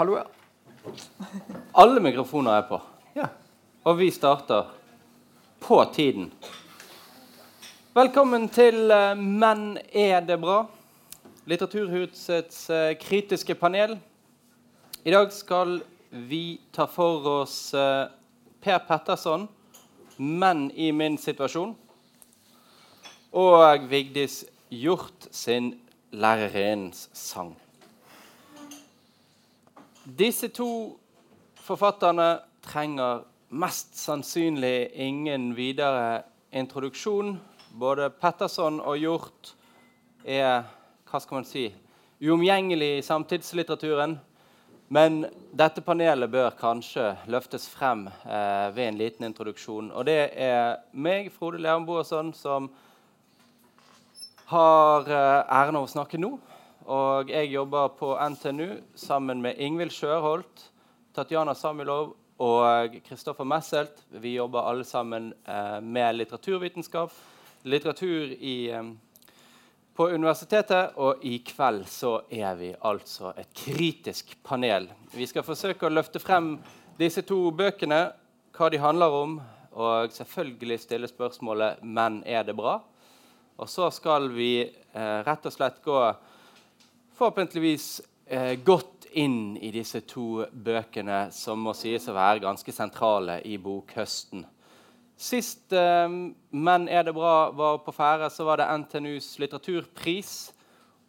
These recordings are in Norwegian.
Hallo, ja. Alle mikrofoner er på. ja. Og vi starter på tiden. Velkommen til eh, Men er det bra? Litteraturhusets eh, kritiske panel. I dag skal vi ta for oss eh, Per Petterson, 'Menn i min situasjon', og Vigdis Hjort sin 'Lærerinnens sang'. Disse to forfatterne trenger mest sannsynlig ingen videre introduksjon. Både Petterson og Hjort er hva skal man si, uomgjengelig i samtidslitteraturen. Men dette panelet bør kanskje løftes frem eh, ved en liten introduksjon. Og det er meg, Frode Lerum som har eh, æren av å snakke nå. Og jeg jobber på NTNU sammen med Ingvild Sjørholt, Tatjana Samilov og Kristoffer Messelt. Vi jobber alle sammen eh, med litteraturvitenskap, litteratur i, eh, på universitetet. Og i kveld så er vi altså et kritisk panel. Vi skal forsøke å løfte frem disse to bøkene, hva de handler om, og selvfølgelig stille spørsmålet 'Men er det bra?' Og så skal vi eh, rett og slett gå forhåpentligvis eh, godt inn i disse to bøkene, som må sies å være ganske sentrale i bokhøsten. Sist eh, 'Men er det bra?' var på ferde, så var det NTNUs litteraturpris.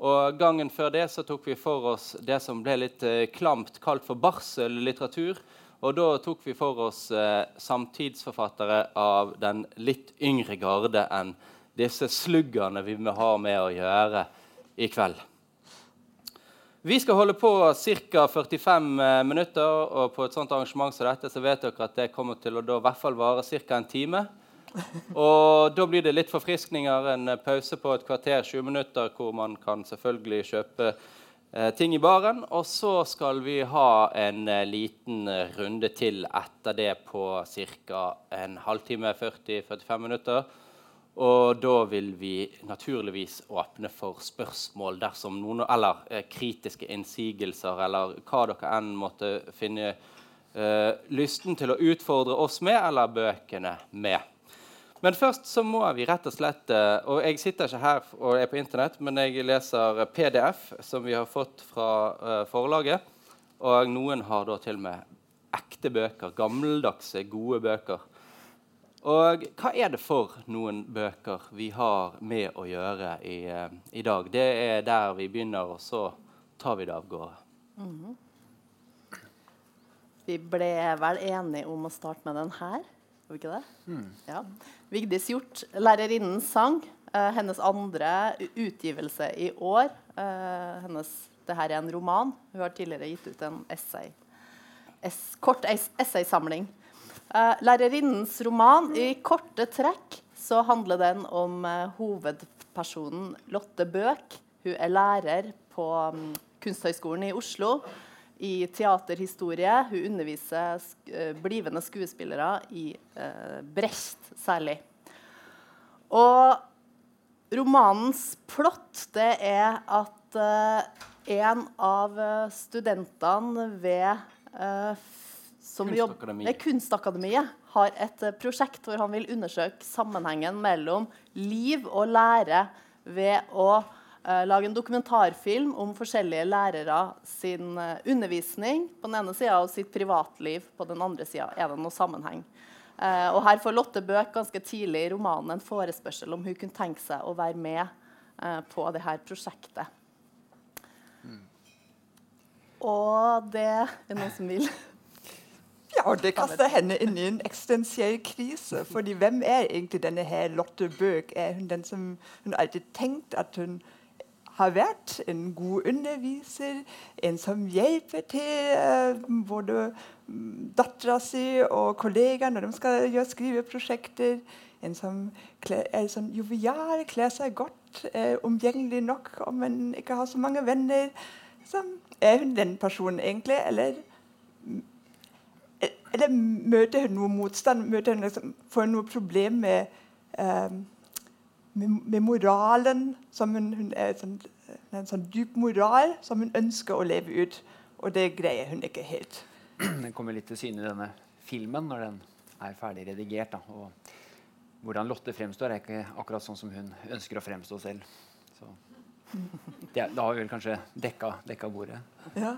Og gangen før det så tok vi for oss det som ble litt eh, klamt kalt for barsellitteratur. Og da tok vi for oss eh, samtidsforfattere av den litt yngre garde enn disse sluggerne vi har med å gjøre i kveld. Vi skal holde på ca. 45 eh, minutter, og på et sånt arrangement som dette så vet dere at det kommer til å da, i hvert fall vare ca. en time. Og da blir det litt forfriskninger, en eh, pause på et kvarter, 20 minutter, hvor man kan selvfølgelig kjøpe eh, ting i baren. Og så skal vi ha en liten runde til etter det på ca. en halvtime, 40-45 minutter. Og da vil vi naturligvis åpne for spørsmål dersom noen Eller eh, kritiske innsigelser, eller hva dere enn måtte finne eh, lysten til å utfordre oss med, eller bøkene med. Men først så må vi rett og slett eh, Og jeg sitter ikke her og er på Internett, men jeg leser PDF, som vi har fått fra eh, forlaget. Og noen har da til og med ekte bøker. Gammeldagse, gode bøker. Og hva er det for noen bøker vi har med å gjøre i, eh, i dag? Det er der vi begynner, og så tar vi det av gårde. Vi ble vel enige om å starte med den her. Var vi ikke det? Ja. Vigdis Hjort, 'Lærerinnens sang'. eh, hennes andre utgivelse i år. Eh, hennes, det her er en roman. Hun har tidligere gitt ut en essay. Es, kort es, essaysamling. Eh, 'Lærerinnens roman'. I korte trekk så handler den om eh, hovedpersonen Lotte Bøk. Hun er lærer på mm, Kunsthøgskolen i Oslo i teaterhistorie. Hun underviser eh, blivende skuespillere i Brecht særlig. Og romanens plott det er at en av studentene ved som jobb- Kunstakademiet. ved Kunstakademiet har et eh, prosjekt hvor han vil undersøke sammenhengen mellom liv og lære ved å uh, lage en dokumentarfilm om forskjellige lærere sin uh, undervisning på den ene sida og sitt privatliv på den andre sida. Er det noen sammenheng? Uh, og her får Lotte Bøk ganske tidlig i romanen en forespørsel om hun kunne tenke seg å være med på det her prosjektet. Og det er noen som vil Ja, og det kaster henne inn i en eksistensiell krise. fordi hvem er egentlig denne her Lotte Bøk? Er hun den som hun alltid tenkt at hun har vært? En god underviser? En som hjelper til eh, både mm, dattera si og kollegaer når de skal gjøre skriveprosjekter? En som kle- er sånn jovial, kler seg godt, er omgjengelig nok om en ikke har så mange venner. Så er hun den personen egentlig, eller eller møter hun noe motstand? Møter hun liksom, får hun noe problem med, eh, med, med moralen? Som hun, hun er sånn, en sånn dyp moral som hun ønsker å leve ut. Og det greier hun ikke helt. Den kommer litt til syne i denne filmen når den er ferdig redigert. Da. Og hvordan Lotte fremstår, er ikke akkurat sånn som hun ønsker å fremstå selv. Så det, da har vi vel kanskje dekka, dekka bordet. Ja.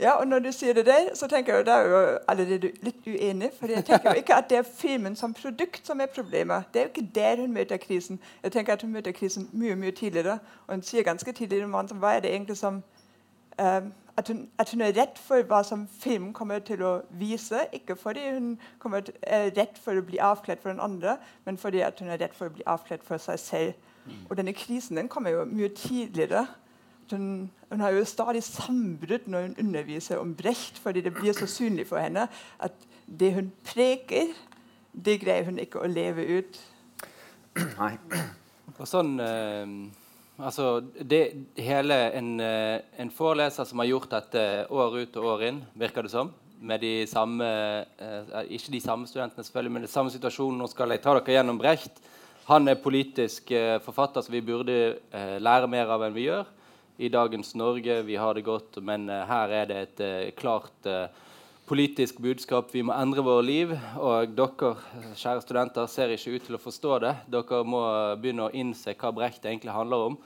Ja. og når du sier det der, så tenker jeg da er jo allerede litt uenig. For jeg tenker jo ikke at det er filmen som produkt som er problemet. Det er jo ikke der hun møter krisen. Jeg tenker at hun møter krisen mye mye tidligere. Og hun sier ganske tidlig i romanen hva er det egentlig som um, at hun, at hun, er redd for hva som filmen kommer til å vise. Ikke fordi hun til, er redd for å bli avkledd for den andre, men fordi hun er redd for å bli avkledd for seg selv. Mm. Og denne krisen den kommer jo mye tidligere. Hun, hun, har jo stadig sambrudd når hun underviser om Brecht, fordi det blir så synlig for henne at det hun preker, det greier hun ikke å leve ut. Nei. Og sånn... Eh Altså, det, hele en, eh, en, foreleser som har gjort dette år ut og år inn, virker det som. Med de samme, eh, ikke de samme studentene, selvfølgelig, men den samme situasjonen. Nå skal jeg ta dere gjennom Brecht. Han er politisk eh, forfatter som vi burde eh, lære mer av enn vi gjør. I dagens Norge. Vi har det godt, men eh, her er det et eh, klart politisk budskap. Vi må endre våre liv. Og dere kjære studenter, ser ikke ut til å forstå det. Dere må begynne å innse hva Brecht egentlig handler om.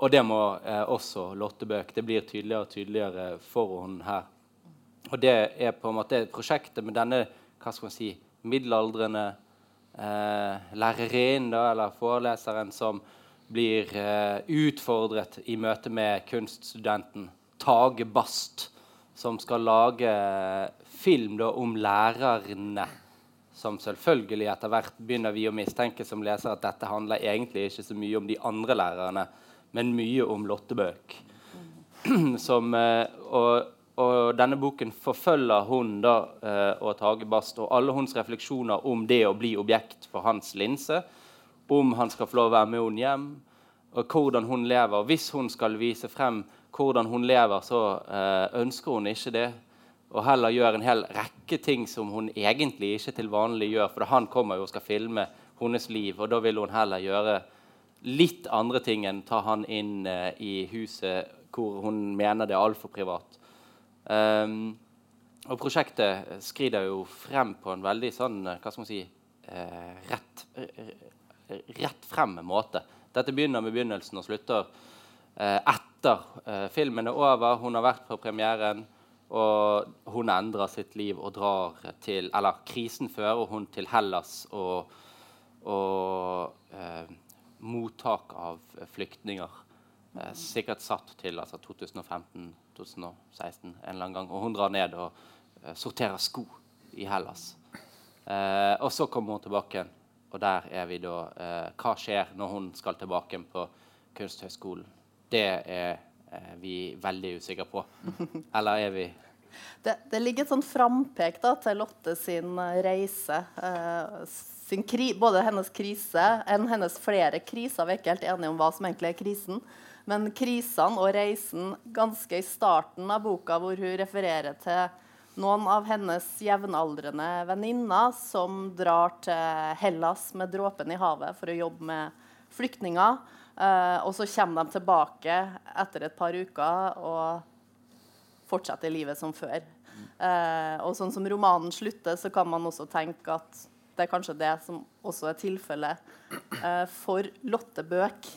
Og det må eh, også Lotte Bøck. Det blir tydeligere og tydeligere for henne her. Og det er på en måte prosjektet med denne hva skal man si, middelaldrende eh, lærerinnen eller foreleseren som blir eh, utfordret i møte med kunststudenten Tage Bast som skal lage film da, om lærerne. Som selvfølgelig etter hvert begynner vi å mistenke som leser at dette handler egentlig ikke så mye om de andre lærerne, men mye om Lotte Bøck. Som, eh, og, og, denne boken forfølger hun da, eh, og Tage Bast og alle hennes refleksjoner om det å bli objekt for hans linse. Om han skal få lov å være med henne hjem, og hvordan hun lever. Hvis hun skal vise frem hvordan hun lever, så eh, ønsker hun ikke det. Og heller gjør en hel rekke ting som hun egentlig ikke til vanlig gjør. For han kommer jo og skal filme hennes liv, og da vil hun heller gjøre litt andre ting enn ta han inn eh, i huset hvor hun mener det er altfor privat. Um, og prosjektet skrider jo frem på en veldig sånn, hva skal man si, eh, rett, rett frem måte. Dette begynner med begynnelsen og slutter etter etter eh, filmen er over, hun har vært på premieren, og hun endrer sitt liv og drar til Eller krisen fører hun til Hellas og, og eh, mottak av flyktninger. Eh, sikkert satt til altså, 2015-2016 en eller annen gang. Og hun drar ned og eh, sorterer sko i Hellas. Eh, og så kommer hun tilbake igjen, og der er vi da. Eh, hva skjer når hun skal tilbake på Kunsthøgskolen? det er eh, vi veldig usikre på. Eller er vi det, det ligger et sånn frampek da, til Lotte sin eh, reise. Eh, sin både hennes krise enn hennes flere kriser. Vi er ikke helt enige om hva som egentlig er krisen. Men krisene og reisen ganske i starten av boka, hvor hun refererer til noen av hennes jevnaldrende venninner som drar til Hellas med dråpen i havet for å jobbe med flyktninger. Uh, og så kommer de tilbake etter et par uker og fortsetter livet som før. Uh, og sånn som romanen slutter, så kan man også tenke at det er kanskje det som også er tilfellet uh, for Lotte Bøk.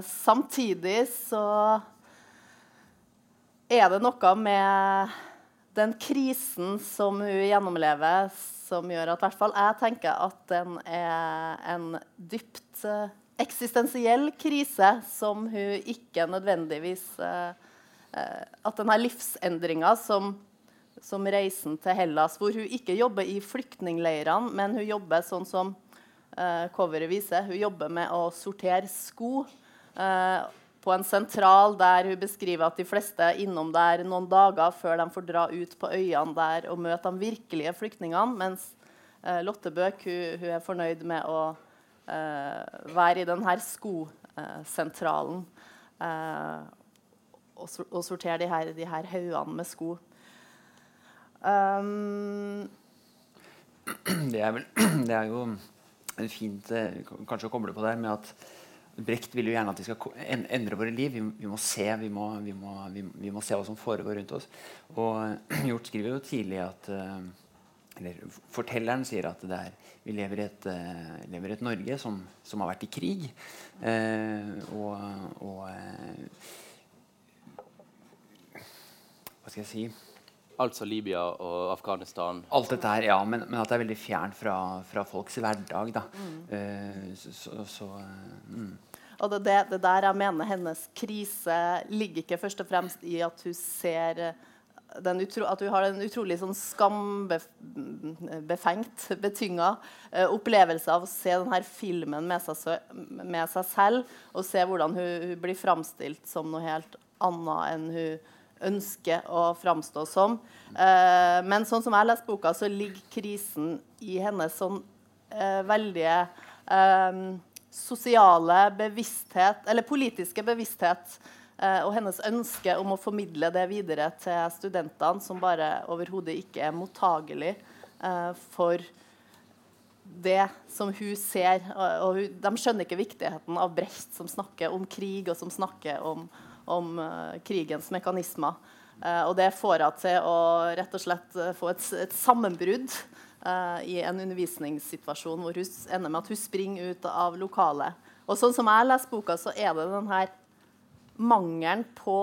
samtidig så er det noe med den krisen som hun gjennomlever, som gjør at hvert fall jeg tenker at den er en dypt eksistensiell krise som hun ikke nødvendigvis uh, uh, At denne livsendringa som, som, reisen til Hellas, hvor hun ikke jobber i flyktningleirene, men hun jobber sånn som uh, coveret viser, hun jobber med å sortere sko. På en sentral der hun beskriver at de fleste er innom der noen dager før de får dra ut på øyene der og møte de virkelige flyktningene, mens Lotte Bøk hun, hun er fornøyd med å eh, være i denne skosentralen eh, og, sortere de her, de her haugene med sko. Um, det, er vel, det er jo fint eh, kanskje å koble på der med at, Brecht vil jo gjerne at vi skal endre våre liv. Vi, vi må se vi må, vi, må, vi må, se hva som foregår rundt oss. Og Hjort skriver jo tidlig at uh, eller Fortelleren sier at er, vi lever i et, uh, lever et Norge som, som, har vært i krig. Eh, og, og Hva skal jeg si Altså Libya og Afghanistan? Alt dette her, ja. Men, men at det er veldig fjernt fra, fra folks hverdag. da. Mm. så, så, så mm. Og det, det, det, der jeg mener hennes krise ligger ikke først og fremst i at hun ser utro, at hun har en utrolig sånn skambefengt, betynga eh, opplevelse av å se denne filmen med seg, med seg selv, og se hvordan hun, hun, blir framstilt som noe helt annet enn hun ønsker å framstå som. Eh, men sånn som jeg leser boka, så ligger krisen i hennes sånn eh, veldige sosiale bevissthet, eller politiske bevissthet eh, og hennes ønske om å formidle det videre til studentene, som bare overhodet ikke er mottagelig eh, for det som hun ser. Og, og hun, de skjønner ikke viktigheten av Brecht, som snakker om krig, og som snakker om, om uh, krigens mekanismer. Uh, og det får henne til å rett og slett uh, få et, et sammenbrudd i en undervisningssituasjon hvor hun ender med at hun springer ut av lokalet. Og sånn som jeg leser boka, så er det den her mangelen på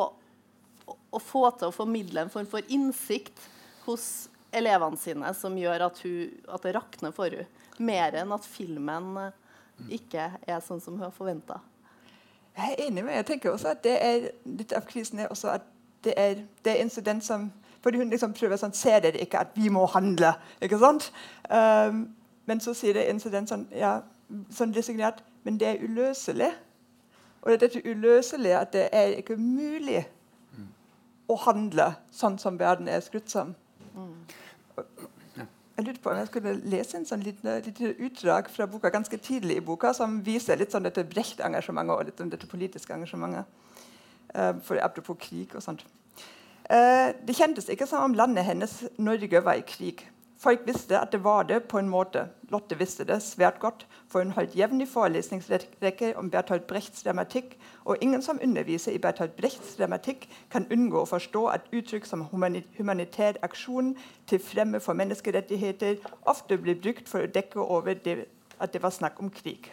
å, få til å formidle en form for innsikt hos elevene sine som gjør at, hun, at det rakner for henne. Mer enn at filmen eh, ikke er sånn som hun har forventa. Jeg er enig med Jeg tenker også at det er litt av krisen er også at det er, det er incident som fordi hun liksom prøver sånn Ser dere ikke at vi må handle? ikke sant? Um, men så sier det incident sånn, ja, sånn designert Men det er uløselig. Og det er dette uløselige at det er ikke mulig mm. å handle sånn som verden er skrudd sammen. Mm. Jeg lurte på om jeg skulle lese en sånn liten, lite, utdrag fra boka ganske tidlig i boka, som viser litt sånn dette Brecht-engasjementet og litt om dette politiske engasjementet. Uh, for Apropos krig og sånt. Uh, det kjentes ikke som om landet hennes, Norge, var i krig. Folk visste at det var det på en måte. Lotte visste det svært godt, for hun holdt jevnlig forelesningsrekke om Bertolt Brechts dramatikk, og ingen som underviser i Bertolt Brechts dramatikk, kan unngå å forstå at uttrykk som humanitær aksjon til fremme for menneskerettigheter ofte blir brukt for å dekke over det, at det var snakk om krig.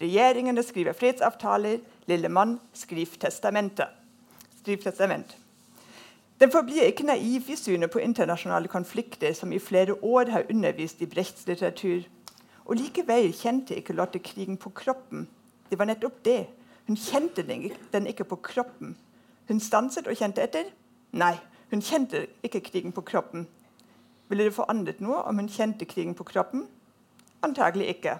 Regjeringene skriver fredsavtaler, lille mann skriver testamentet. Skriv testament. Den forblir ikke naiv i synet på internasjonale konflikter, som i flere år har undervist i Brechts litteratur. Og Likevel kjente ikke Lotte krigen på kroppen. Det var nettopp det. Hun kjente den ikke på kroppen. Hun stanset og kjente etter. Nei, hun kjente ikke krigen på kroppen. Ville det forandret noe om hun kjente krigen på kroppen? Antagelig ikke.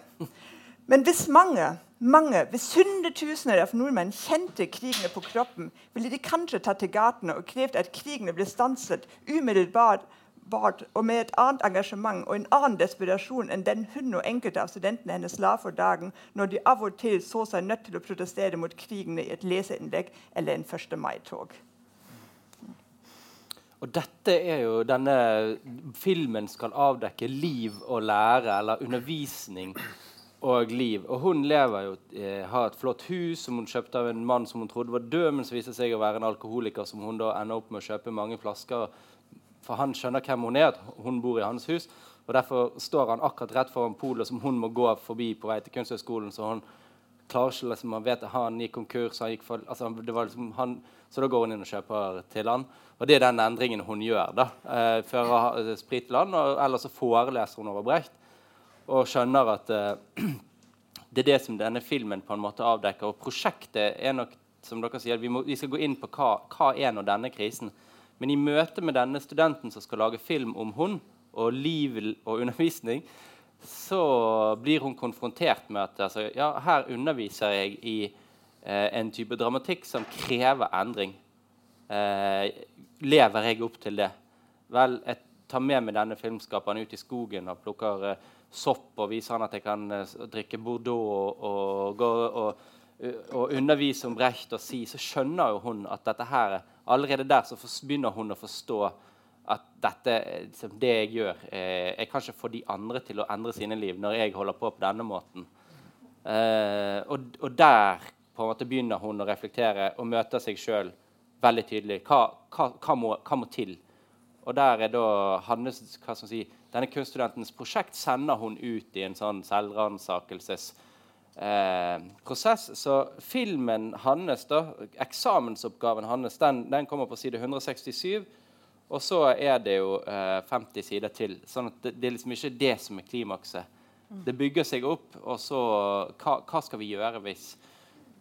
Men hvis mange mange, hvis hundretusener av nordmenn kjente krigene på kroppen, ville de kanskje tatt til gatene og krevd at krigene ble stanset umiddelbart og med et annet engasjement og en annen desperasjon enn den hun og enkelte av studentene hennes la for dagen når de av og til så seg nødt til å protestere mot krigene i et leseinnlegg eller en 1. mai-tog. Og dette er jo denne filmen skal avdekke liv og lære, eller undervisning og liv. Og hun lever jo, eh, har et flott hus som hun kjøpte av en mann som hun trodde var død, men som viser seg å være en alkoholiker som hun da ender opp med å kjøpe mange flasker. For han skjønner hvem hun er, at hun bor i hans hus. Og Derfor står han akkurat rett foran polet som hun må gå forbi på vei til Kunsthøgskolen. Så hun klarer ikke liksom, man vet at han gikk konkurs, han gikk for, altså, liksom han, så da går hun inn og kjøper til han. Og det er den endringen hun gjør. da, eh, Fører sprit til han, og ellers så foreleser hun over Brecht og skjønner at uh, det er det som denne filmen på en måte avdekker. Og prosjektet er nok som dere sier, vi, må, vi skal gå inn på hva, hva er nå denne krisen. Men i møte med denne studenten som skal lage film om hun og liv og undervisning, så blir hun konfrontert med at altså, ja, her underviser jeg i eh, en type dramatikk som krever endring. Eh, lever jeg opp til det? Vel, jeg tar med meg denne filmskaperen ut i skogen og plukker eh, sopp og viser han at jeg kan uh, drikke Bordeaux og, og, og, og, undervise om Brecht og si, så skjønner jo hun at dette her Allerede der så begynner hun å forstå at dette, liksom, det jeg gjør eh, Jeg kan ikke de andre til å endre sine liv når jeg holder på på denne måten. Eh, og, og, der på en måte begynner hun å reflektere og møter seg sjøl veldig tydelig. Hva, hva, hva, må, hva, må, til? Og der er da Hannes, hva skal si, Denne kunststudentens prosjekt sender hun ut i en sånn selvransakelsesprosess. Eh, så filmen hans, da, eksamensoppgaven hans, den, den kommer på side 167. Og så er det jo eh, 50 sider til. sånn at det, det, er liksom ikke det som er klimakset. Det bygger seg opp, og så Hva, hva skal vi gjøre hvis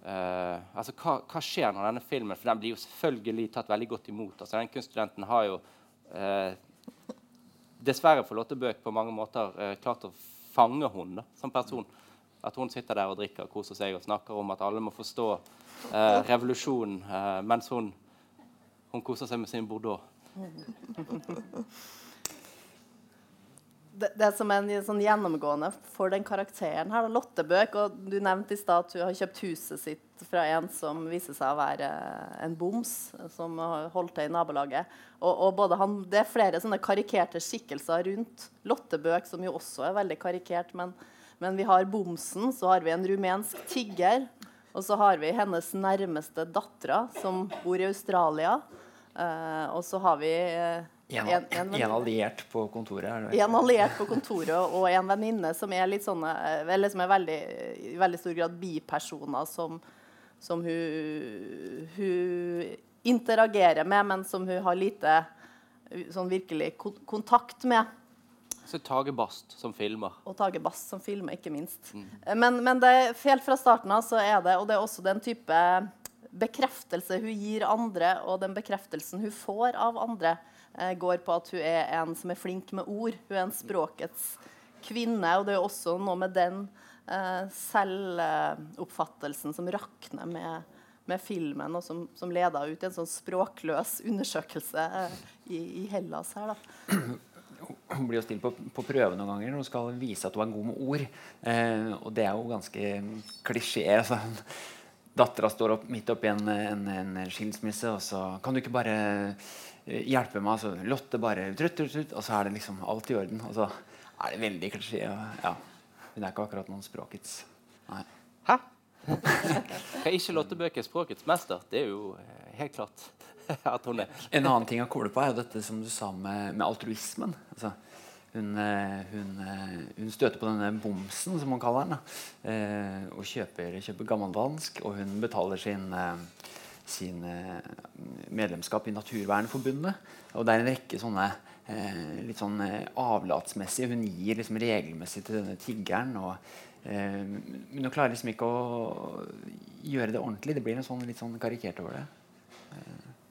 uh, altså hva, hva, skjer når denne filmen For den blir jo selvfølgelig tatt veldig godt imot. altså Den kunststudenten har jo dessverre for Lotte Bøk på mange måter uh, klart å fange henne som person. At hun sitter der og drikker, og koser seg og snakker om at alle må forstå revolusjonen mens hun, hun koser seg med sin Bordeaux det, det, som er en sånn gjennomgående for den karakteren her, Lottebøk og Du nevnte i stad at hun har kjøpt huset sitt fra en som viser seg å være en boms, som holdt til i nabolaget. Og, og han, Det er flere sånne karikerte skikkelser rundt Lottebøk, som jo også er veldig karikert. Men, men vi har bomsen, så har vi en rumensk tigger. Og så har vi hennes nærmeste dattera, som bor i Australia. Uh, og så har vi uh, en, en, en, en, alliert på kontoret? En alliert på kontoret og en venninne som er litt sånne, eller som er veldig, i veldig stor grad bipersoner som, som hun, hun, interagerer med, men som hun har lite sånn virkelig kontakt med. Så Tage Bast som filmer. Og Tage Bast som filmer, ikke minst. Mm. Men, men det, helt fra starten av så er det Og det er også den type bekreftelse hun gir andre, og den bekreftelsen hun får av andre går på at hun er en som er flink med ord. Hun er en språkets kvinne. Og det er også noe med den eh, selvoppfattelsen som rakner med, med filmen, og som, som leder ut i en sånn språkløs undersøkelse eh, i, i, Hellas her. da. Hun blir jo stilt på, på, prøve noen ganger når hun skal vise at hun er god med ord. Eh, og det er jo ganske klisjé. Altså. Dattera står opp, midt oppi en, en, en skilsmisse, og så kan du ikke bare Eh, hjelpe meg. Altså, Lotte bare trutt, trutt, trutt, Og så er det liksom alt i orden. Og så er det veldig klisjé. Ja. Hun er ikke akkurat noen språkets Nei. Hæ? Skal ikke Lotte Bøke språkets mester? Det er jo eh, helt klart at hun er. En annen ting å koble på er dette som du sa med, med altruismen. Altså, hun, eh, hun, hun, støter på denne bomsen, som man kaller den, eh, og kjøper, kjøper gammeldansk. Og hun betaler sin sin eh, medlemskap i Naturvernforbundet. Og det er en rekke sånne eh, litt sånn eh, avlatsmessige Hun gir liksom regelmessig til denne tiggeren. Og, eh, men hun klarer liksom ikke å gjøre det ordentlig. Det blir en sånn litt sånn karikert over det.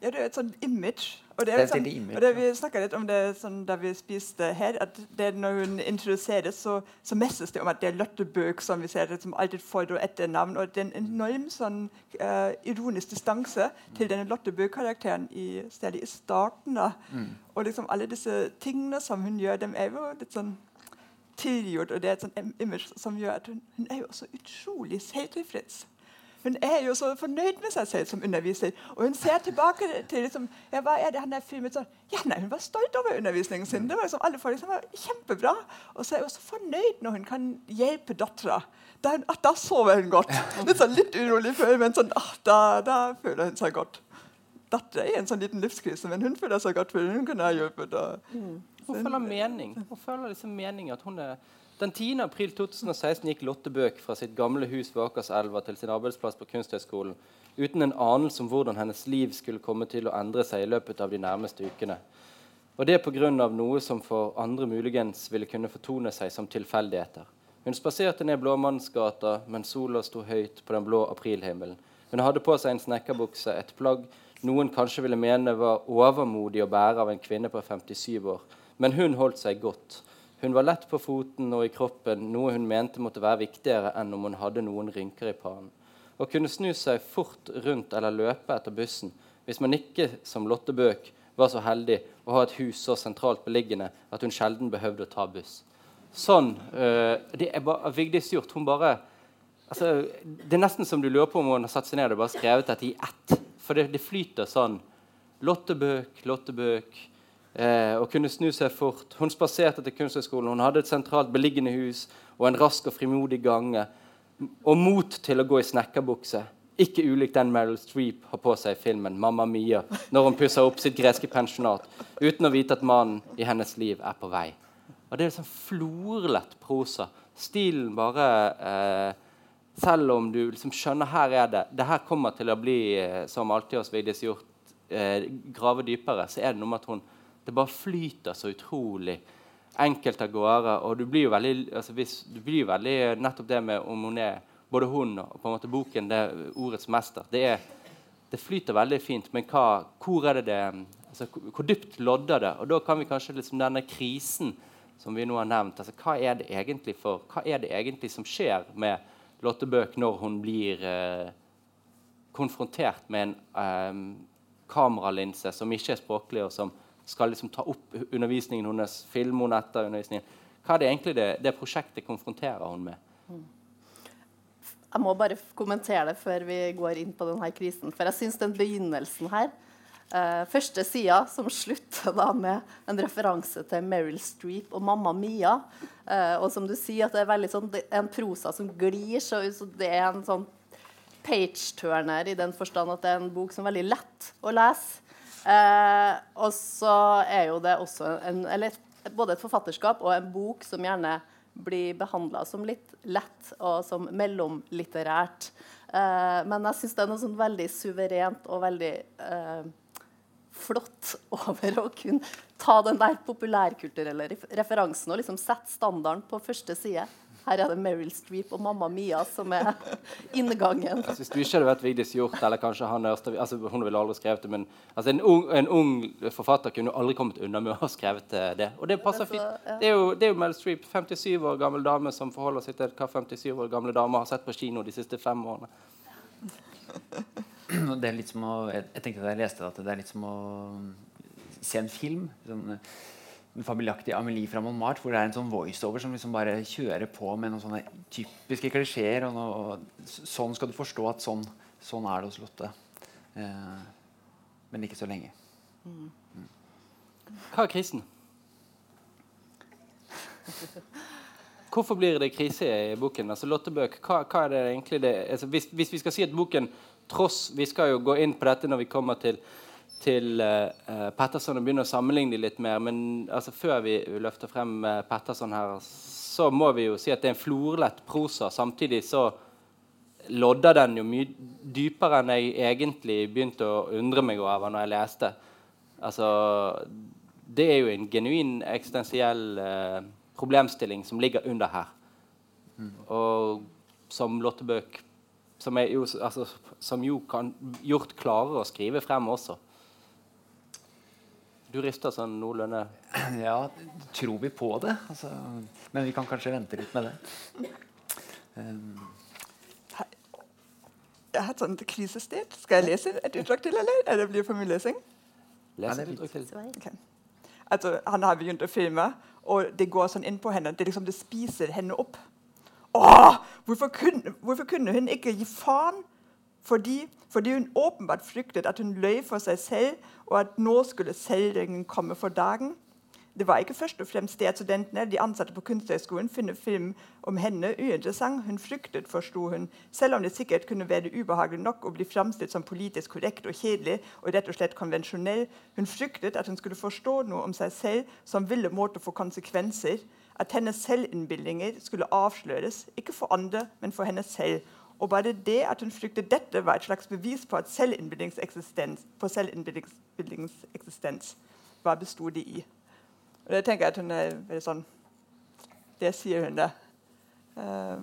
Ja, det er et sånt image. Og det, er sånn, og det vi snakka litt om det sånn, da vi spiste her, at det, når hun introduseres, så, så messes det om at det er Lottebøk som vi ser det som alltid får etter etternavn. Og det er en enorm sånn, uh, ironisk distanse til denne Lotte Bøk-karakteren, særlig i starten. da. Mm. Og liksom alle disse tingene som hun gjør, dem er jo litt sånn tilgjort. Og det er et sånt image som gjør at hun, hun er jo også utrolig selvtilfreds. Hun er jo så fornøyd med seg selv som underviser. Og hun ser tilbake til liksom, ja, hva er det han er filmet sånn? Ja, nei, Hun var stolt over undervisningen sin. Det var liksom alle folk var kjempebra. Og så er hun så fornøyd når hun kan hjelpe dattera. Da, ah, da, sover hun godt. Litt sånn litt urolig før, men sånn, ah, da, da, føler hun seg godt. Dattera er i en sånn liten livskrise, men hun føler seg godt, for hun kunne ha hjulpet. Mm. Hun føler mening. Hun føler liksom mening at hun er den 10. april 2016 gikk Lotte Bøk fra sitt gamle hus ved Akerselva til sin arbeidsplass på Kunsthøgskolen uten en anelse om hvordan hennes liv skulle komme til å endre seg i løpet av de nærmeste ukene. Og det pga. noe som for andre muligens ville kunne fortone seg som tilfeldigheter. Hun spaserte ned Blåmannsgata mens sola sto høyt på den blå aprilhimmelen. Hun hadde på seg en snekkerbukse, et plagg noen kanskje ville mene var overmodig å bære av en kvinne på 57 år. Men hun holdt seg godt. Hun var lett på foten og i kroppen, noe hun mente måtte være viktigere enn om hun hadde noen rynker i pannen. Å kunne snu seg fort rundt eller løpe etter bussen hvis man ikke, som Lotte Bøk, var så heldig å ha et hus så sentralt beliggende at hun sjelden behøvde å ta buss. Sånn, øh, Det er bare Vigdis gjort. Hun bare altså, Det er nesten som du lurer på om hun har satt seg ned og bare skrevet dette i ett. For det, det flyter sånn. Lotte Bøk, Lotte Bøk eh, og kunne snu seg fort. Hun spaserte til Kunsthøgskolen. Hun hadde et sentralt beliggende hus og en rask og frimodig gange. og mot til å gå i snekkerbukse. Ikke ulikt den Meryl Streep har på seg i filmen 'Mamma Mia' når hun pusser opp sitt greske pensjonat uten å vite at mannen i hennes liv er på vei. Og Det er liksom florlett prosa. Stilen bare eh, Selv om du liksom skjønner her er det det her kommer til å bli, eh, som alltid hos Vigdis Hjorth, eh, grave dypere, så er det noe med at hun det bare flyter så utrolig enkelt av gårde. Og du blir jo veldig, altså hvis, du blir veldig nettopp det med om hun er både hun og på en måte boken det er ordets mester. Det, er, det flyter veldig fint, men hva, hvor er det det altså, hvor dypt lodder det? Og da kan vi kanskje liksom denne krisen som vi nå har nevnt, altså, hva, er det egentlig for, hva er det egentlig som skjer med Lotte Bøk når hun blir eh, konfrontert med en eh, kameralinse som ikke er språklig, og som skal liksom ta opp undervisningen hennes, filme henne etter undervisningen. Hva er det egentlig det, det prosjektet konfronterer hun med? Mm. Jeg må bare kommentere det før vi går inn på denne krisen. For jeg syns den begynnelsen her eh, Første sida, som slutter da med en referanse til Meryl Streep og mamma Mia. Eh, og som du sier, at det er sånn, det er en prosa som glir. Så, så det er en sånn page-turner i den forstand at det er en bok som er veldig lett å lese. Uh, og så er jo det også en, eller, både et forfatterskap og en bok som gjerne blir behandla som litt lett og som mellomlitterært. Eh, men jeg syns det er noe sånn veldig suverent og veldig eh, flott over å kunne ta den der populærkulturelle referansen og liksom sette standarden på første side. Her er det Meryl Streep og Mamma Mia som er inngangen. Altså, hvis du ikke hadde vært Vigdis Hjorth, eller kanskje han Ørstavik altså, Hun ville aldri skrevet det, men altså, en, ung, en, ung, forfatter kunne aldri kommet unna med å ha skrevet eh, det. Og det passer fint. Det er jo, det er jo Meryl Streep, 57 år gammel dame som forholder seg til hva 57 år gamle damer har sett på kino de siste fem årene. Det er litt som å, jeg, jeg tenkte da jeg leste at det er litt som å se en film. Sånn, den fabelaktige Amelie fra Montmartre, hvor det er en sånn voiceover som liksom bare kjører på med noen sånne typiske klisjeer. Og, noe, sånn skal du forstå at sånn, sånn er det hos Lotte. Eh, men ikke så lenge. Mm. Hva er krisen? Hvorfor blir det krise i boken? Altså Lottebøk, hva, hva er det egentlig det, altså hvis, hvis, vi skal si at boken tross Vi skal jo gå inn på dette når vi kommer til til uh, Petterson og begynne å sammenligne litt mer. Men altså, før vi løfter frem uh, Petterson her, så må vi jo si at det er en florlett prosa. Samtidig så lodder den jo mye dypere enn jeg egentlig begynte å undre meg over når jeg leste. Altså, det er jo en genuin eksistensiell uh, problemstilling som ligger under her. Mm. Og som Lottebøk som, jo, altså, som jo kan gjort klarere å skrive frem også. Du rister sånn noenlunde Ja, tror vi på det? Altså, men vi kan kanskje vente litt med det. Um. Jeg har et sånt krisested. Skal jeg lese et utdrag til, eller? Er det blir for mye lesing? Les et utdrag til. Okay. Altså, han har begynt å filme, og det går sånn inn på henne. Det, liksom, det spiser henne opp. Åh, hvorfor kunne, hvorfor kunne hun ikke gi faen fordi, fordi, hun åpenbart fryktet at hun løy for seg selv, og at nå skulle selvringen komme for dagen. Det var ikke først og fremst det at studentene de ansatte på Kunsthøgskolen finner film om henne uinteressant. Hun fryktet, forsto hun, selv om det sikkert kunne være ubehagelig nok å bli framstilt som politisk korrekt og kjedelig og rett og slett konvensjonell. Hun fryktet at hun skulle forstå noe om seg selv som ville måtte få konsekvenser. At hennes selvinnbillinger skulle avsløres, ikke for andre, men for henne selv. Og bare det at hun fryktet dette, var et slags bevis på at selvinnbildingseksistens, på selvinnbildingseksistens. Hva bestod de i? Og det tenker jeg at hun er veldig sånn Det sier hun, det. Uh,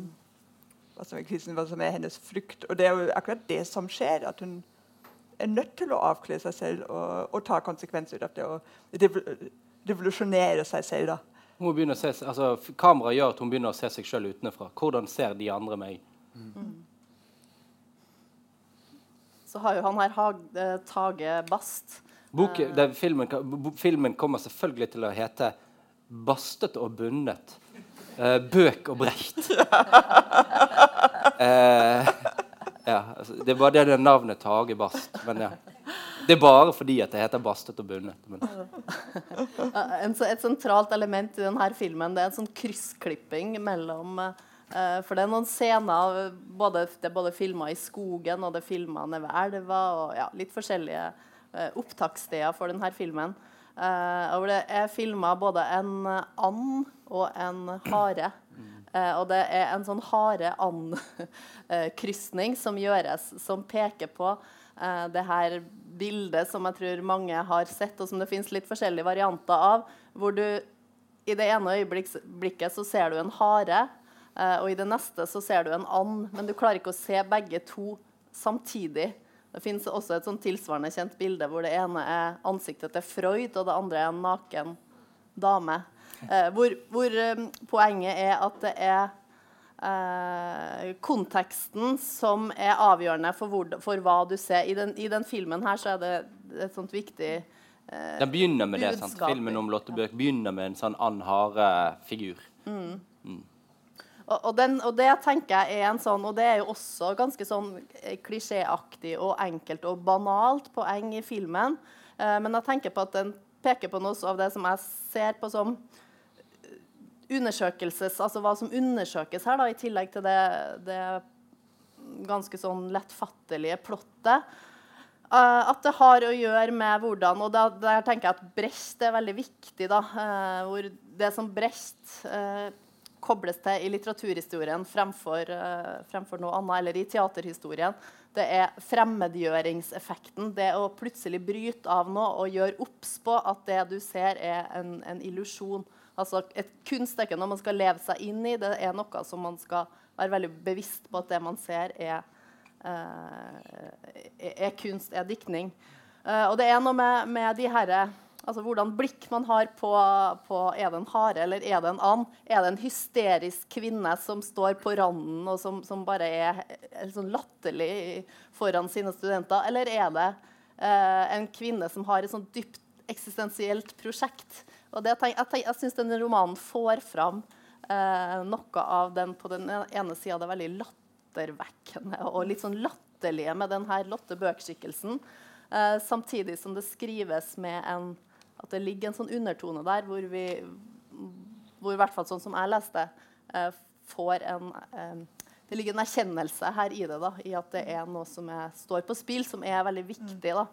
hva, som er krisen, hva som er hennes frykt. Og det er jo akkurat det som skjer. At hun er nødt til å avkle seg selv og, og ta konsekvenser av det. Og revolusjonere seg selv. da. Altså, Kameraet gjør at hun begynner å se seg sjøl utenfra. Hvordan ser de andre meg? Mm. Så har jo han her Hag, eh, Tage Bast. Bok, det, filmen, filmen, kommer selvfølgelig til å hete 'Bastet og bundet'. Eh, Bøk og Brecht. eh, ja, altså, det var det, det navnet Tage Bast. Men ja. Det er bare fordi at det heter 'Bastet og bundet'. Men. et sentralt element i denne filmen det er en sånn kryssklipping mellom Eh, for det er noen scener både, Det er både filma i skogen og det er filma nede ved elva. og ja, Litt forskjellige uh, opptakssteder for denne filmen. Uh, og det er filma både en and og en hare. Og det er en sånn hare-and-krysning som gjøres, som peker på det her bildet som jeg tror mange har sett, og som det fins litt forskjellige varianter av. Hvor du i det ene øyeblikket så ser du en hare, og i det neste så ser du en and. Men du klarer ikke å se begge to samtidig. Det fins også et sånn tilsvarende kjent bilde hvor det ene er ansiktet til Freud, og det andre er en naken dame. Eh, hvor, hvor eh, poenget er at det er eh, konteksten som er avgjørende for, hvor, for hva du ser. I den, I den, filmen her så er det et sånt viktig eh, Den begynner med det, sant? Filmen om Lotte Bøk begynner med en sånn and-hare-figur. Mm. Mm. Og, den, og, det tenker jeg er en sånn Og det er jo også ganske sånn eh, klisjéaktig og enkelt og banalt poeng i filmen. Eh, men jeg tenker på at den peker på noe av det som jeg ser på som undersøkelses, altså hva som undersøkes her, da, i tillegg til det, det ganske sånn lettfattelige plottet. Uh, at det har å gjøre med hvordan Og da, der tenker jeg at Brecht er veldig viktig. da, uh, hvor Det som Brecht uh, kobles til i litteraturhistorien fremfor, fremfor, noe annet, eller i teaterhistorien, det er fremmedgjøringseffekten. Det å plutselig bryte av noe og gjøre obs på at det du ser, er en, en illusjon. Altså Et kunststykke når man skal leve seg inn i, det er noe som man skal være veldig bevisst på at det man ser, er, uh, er kunst, er diktning. Uh, og det er noe med, med de herre Altså hvordan blikk man har på, på, Er det en hare eller er det en and? Er det en hysterisk kvinne som står på randen og som, som bare er, sånn latterlig foran sine studenter? Eller er det uh, en kvinne som har et sånn dypt eksistensielt prosjekt og det, jeg, jeg, jeg syns denne romanen får fram eh, noe av den på den ene sida det er veldig lattervekkende og litt sånn latterlige med denne Lotte Bøch-skikkelsen. Eh, samtidig som det skrives med en At det ligger en sånn undertone der hvor vi hvor i hvert fall sånn som jeg leste, eh, får en eh, det ligger en erkjennelse her i det, da, i at det er noe som er, står på spill, som er veldig viktig da,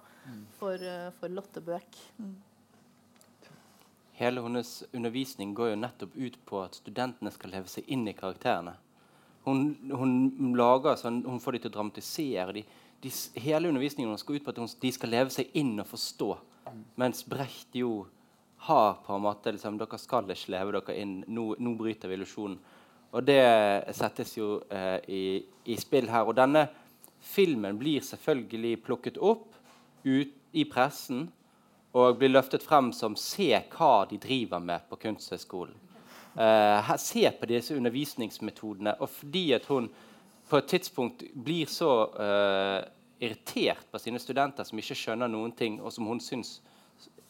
for, eh, for Lotte Bøk. Mm. Hele hennes undervisning går jo nettopp ut på at studentene skal leve seg inn i karakterene. Hun, hun, sånn, hun får de til å dramatisere. De, de, hele undervisningen hennes går ut på at hun, de skal leve seg inn og forstå. Mens Brecht jo har på en måte liksom, Dere skal ikke leve dere inn. Nå, nå bryter vi illusjonen. Og det settes jo eh, i, i, spill her. Og denne filmen blir selvfølgelig plukket opp ut i pressen og blir løftet frem som 'se hva de driver med på Kunsthøgskolen'. Eh, se på disse undervisningsmetodene. Og fordi at hun på et tidspunkt blir så uh, irritert på sine studenter som ikke skjønner noen ting, og som hun syns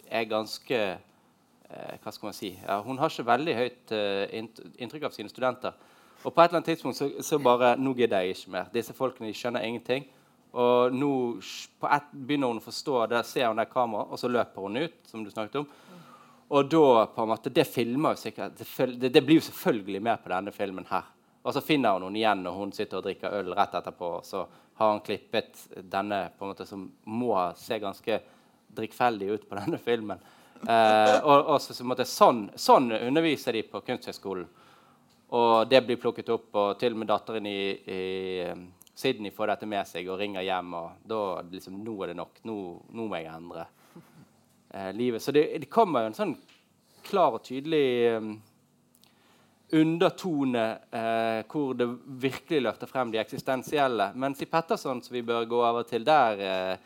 er ganske eh, Hva skal man si? Ja, hun har ikke veldig høyt inntrykk av sine studenter. Og på et eller annet tidspunkt så, så bare Nå gidder jeg ikke mer. Disse folkene skjønner ingenting. Og nå ett begynner hun å forstå det, ser hun det kameraet, og så løper hun ut. som du snakket om. Og da på en måte, Det filmer jo sikkert, det, det, blir jo selvfølgelig med på denne filmen her. Og så finner hun henne igjen når hun sitter og drikker øl rett etterpå. Så har han klippet denne på en måte som må se ganske drikkfeldig ut på denne filmen. Eh, og, og så, så måtte, sånn, sånn, underviser de på Kunsthøgskolen. Og det blir plukket opp, og til og med datteren i, i Sydney får dette med seg og ringer hjem. og da liksom, Nå er det nok. Nå, nå må jeg endre eh, livet. Så det, det, kommer jo en sånn klar og tydelig um, undertone eh, hvor det virkelig løfter frem de eksistensielle. Mens i Petterson, som vi bør gå over til, der eh,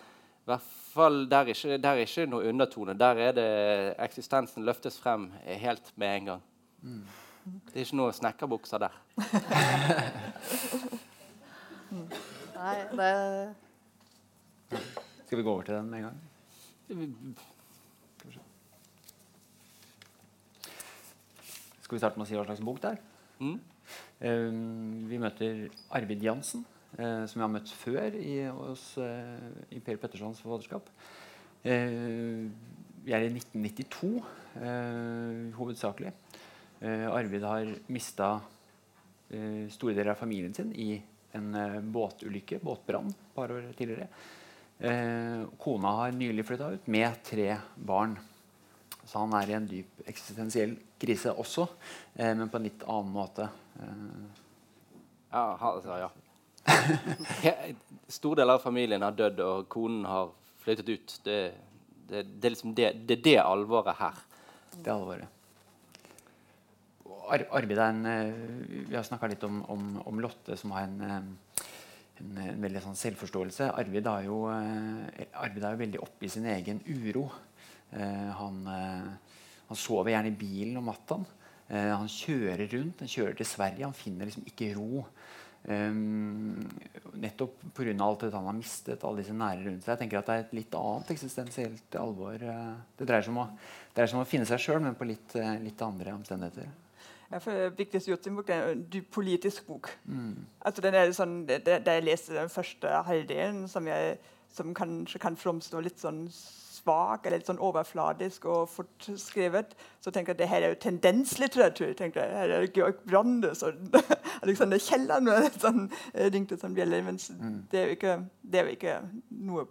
hvert fall, der er ikke, der er ikke noe undertone. Der er det eksistensen løftes frem helt med en gang. Mm. Det er ikke noe snekkerbukser der. Nei, det Skal vi gå over til den med en gang? Skal vi starte med å si hva slags bok det er? Mm. Uh, vi møter Arvid Jansen, uh, som vi har møtt før i, hos, uh, i Per Pettersons forfatterskap. vi er i 1992 hovedsakelig. Arvid har mista store deler av familien sin i en båtulykke, båtbrann, et par år tidligere. Kona har nylig flytta ut med tre barn. Så han er i en dyp eksistensiell krise også, eh, men på en litt annen måte. Eh, Ja, altså, ja. Stor del av familien har dødd, og konen har flyttet ut. Det, det, det, er liksom det, det det alvoret her. Det er alvoret. Ar Arvid er en eh, Vi har snakka litt om, om, om Lotte, som har en, eh, en, en veldig sånn selvforståelse. Arvid er, jo, eh, Arvid er jo veldig oppe i sin egen uro. Eh, han, eh, han sover gjerne i bilen om natta. Eh, han kjører rundt, han kjører til Sverige. Han finner liksom ikke ro. Um, nettopp pga. alt dette han har mistet, alle disse nære rundt seg. Jeg tenker at Det er et litt annet eksistensielt alvor. Det dreier seg om å, seg om å finne seg sjøl, men på litt, litt andre omstendigheter. Ja, for Vigdis Hjortsen-bok er en dyp politisk bok. Mm. Altså, den er sånn, det, det, Da jeg leste den første halvdelen, som, jeg, som kanskje kan framstå litt sånn svak eller litt sånn overfladisk og fort skrevet, så tenker jeg at det her er jo tendenslitteratur. tenker jeg. Her er det Georg Brandes og Alexander Kielland og sånn, eh, ringte som bjeller. Men det, er jo ikke, det er jo ikke noe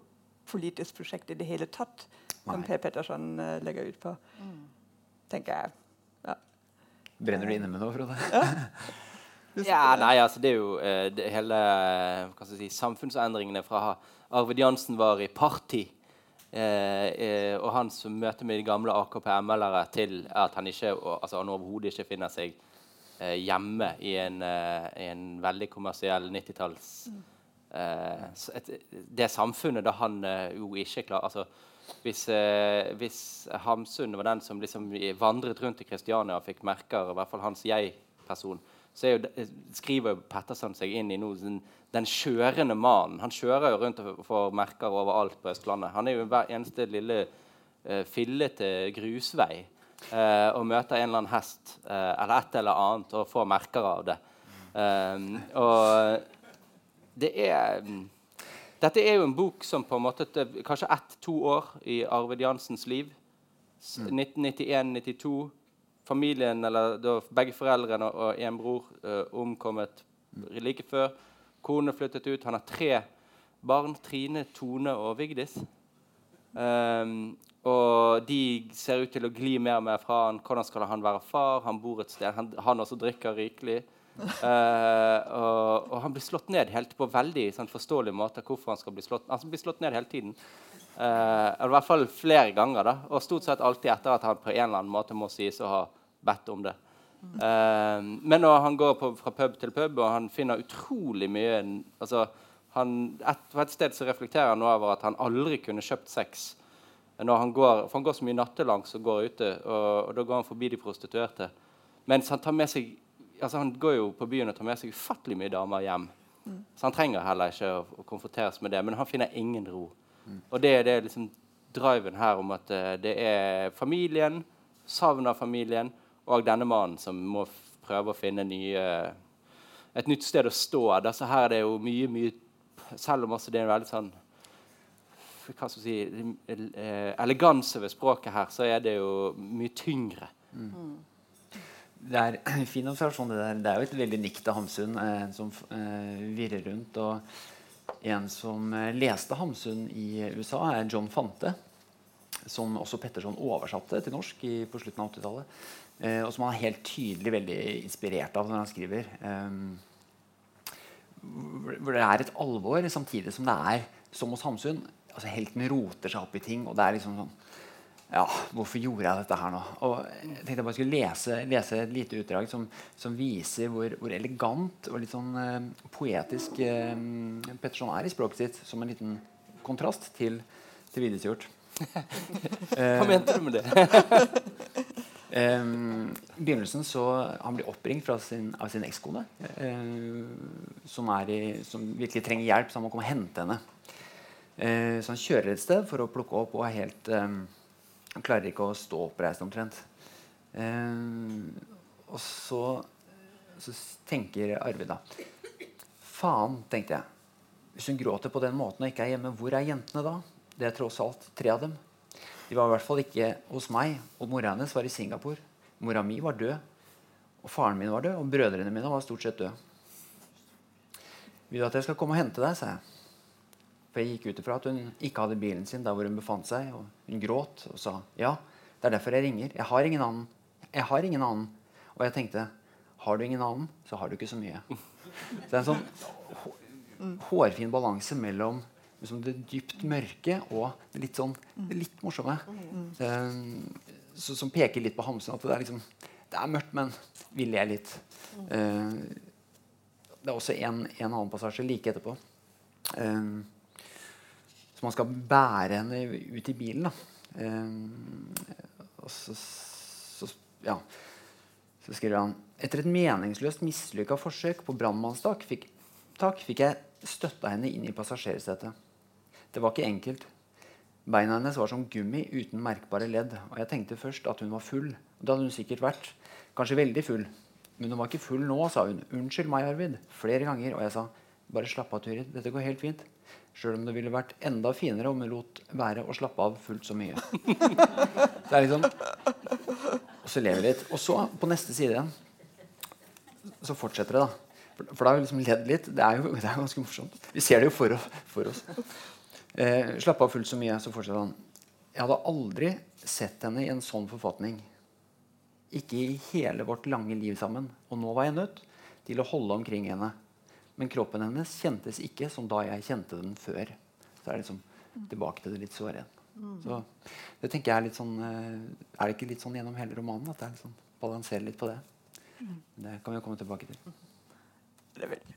politisk prosjekt i det hele tatt som Per Petterson eh, legger ut på, tenker jeg. Ja. Brenner du inne med noe, Frode? Ja, nei, altså det er jo eh, det hele hva skal jeg si, samfunnsendringene fra Arvid Jansen var i parti, og hans møte med de gamle AKP-ML-ere til at han altså han overhodet ikke finner seg eh, hjemme i en, eh, en veldig kommersiell 90-talls eh, s- Det samfunnet da han eh, jo ikke klar altså, hvis, eh, hvis Hamsun var den som liksom vandret rundt i Kristiania og fikk merker, i hvert fall hans jeg-person, så jo, skriver Petterson seg inn i noe, den, den kjørende mannen. Han kjører jo rundt og får merker overalt på Østlandet. Han er jo hver eneste lille uh, fillete grusvei uh, og møter en eller annen hest uh, eller et eller annet og får merker av det. Um, og det er Dette er jo en bok som på en måte Kanskje ett-to år i Arvid Jansens liv. 1991-92. Familien, eller da, begge foreldrene og en bror, uh, omkommet like før. Kone flyttet ut. Han har tre barn. Trine, Tone og Vigdis. Um, og de ser ut til å gli mer og mer fra han. Hvordan skal han være far? Han bor et sted. Han, han også drikker rikelig. Uh, og, og han blir slått ned helt på veldig sånn, forståelig måte. hvorfor Han skal bli slått Han blir slått ned hele tiden. Eh, eller i hvert fall flere ganger. da Og stort sett alltid etter at han på en eller annen måte må sies å ha bedt om det. Eh, men når han går på, fra pub til pub, og han finner utrolig mye altså, han, et, På et sted så reflekterer han over at han aldri kunne kjøpt sex. Når han går, for han går så mye nattelangs og går ute, og, og da går han forbi de prostituerte. Mens han tar med seg altså Han går jo på byen og tar med seg ufattelig mye damer hjem. Så han trenger heller ikke å, å konfronteres med det. Men han finner ingen ro. Og det er liksom driven her om at eh, det er familien, savner av familien, og denne mannen som må prøve å finne nye, et nytt sted å stå. Da, så her er det jo mye, mye Selv om også det er en veldig sånn hva skal vi si, eh, eleganse ved språket her, så er det jo mye tyngre. Det er en fin observasjon. Det der. Det er jo et veldig nikt av Hamsun eh, som eh, virrer rundt. Og en som eh, leste Hamsun i USA, er John Fante. Som også Petterson oversatte til norsk i, på slutten av 80-tallet. Eh, og som han er helt tydelig veldig inspirert av når han skriver. Eh, hvor det er et alvor, samtidig som det er, som hos Hamsun, altså helten roter seg opp i ting. Og det er liksom sånn ja, hvorfor gjorde jeg dette her nå? Og jeg tenkte jeg bare skulle lese, lese et lite utdrag som, som viser hvor, hvor elegant og litt sånn eh, poetisk eh, Petterson er i språket sitt, som en liten kontrast til, til Videsjord. Hva mente du med det? Um, I begynnelsen så Han blir oppringt fra sin, av sin ekskone, eh, som, er i- som virkelig trenger hjelp, så han må komme og hente henne. Eh, så han kjører et sted for å plukke opp og er helt um, Han klarer ikke å stå oppreist omtrent. Eh, og så, så tenker Arvid da Faen, tenkte jeg. Hvis hun gråter på den måten og ikke er hjemme, hvor er jentene da? Det er tross alt tre av dem. De var i hvert fall ikke hos meg, og mora hennes var i Singapore. Mora mi var død. Og faren min var død, og brødrene mine var stort sett døde. Vil du at jeg skal komme og hente deg, sa jeg. For jeg gikk ut ifra at hun ikke hadde bilen sin der hvor hun befant seg. Og hun gråt og sa ja, det er derfor jeg ringer. Jeg har ingen annen. Jeg har ingen annen. Og jeg tenkte har du ingen annen, så har du ikke så mye. Så det er en sånn hårfin balanse mellom liksom det dypt mørke og det litt sånn det litt morsomme. Eh, så, som peker litt på Hamsun. At det er, liksom, det er mørkt, men vi ler litt. Eh, det er også en, en annen passasje like etterpå. Um, så man skal bære henne ut i bilen. Eh, så, så, ja. så, skriver han etter et meningsløst mislykka forsøk på brannmannstak fikk, fikk jeg støtta henne inn i passasjersetet. Det var ikke enkelt. Beina hennes var som gummi uten merkbare ledd. Og jeg tenkte først at hun var full. Det hadde hun sikkert vært. Kanskje veldig full. Men hun var ikke full nå, sa hun. 'Unnskyld meg, Arvid.' Flere ganger. Og jeg sa, 'Bare slapp av, Turid. Dette går helt fint.' Sjøl om det ville vært enda finere om vi lot være å slappe av fullt så mye. Det er liksom Og så lever vi litt. Og så, på neste side igjen, så fortsetter det, da. For, for da har vi liksom ledd litt. Det er jo det er ganske morsomt. Vi ser det jo for, for oss. Eh, slappe av fullt så mye. Så fortsetter han. Jeg hadde aldri sett henne i en sånn forfatning. Ikke i hele vårt lange liv sammen. Og nå var jeg nødt til å holde omkring henne. Men kroppen hennes kjentes ikke som da jeg kjente den før. Så er det liksom tilbake til det litt såre igjen. Så det tenker jeg Er litt sånn eh, Er det ikke litt sånn gjennom hele romanen at det er litt sånn, balanserer litt på det? Det kan vi jo komme tilbake til. Det er veldig.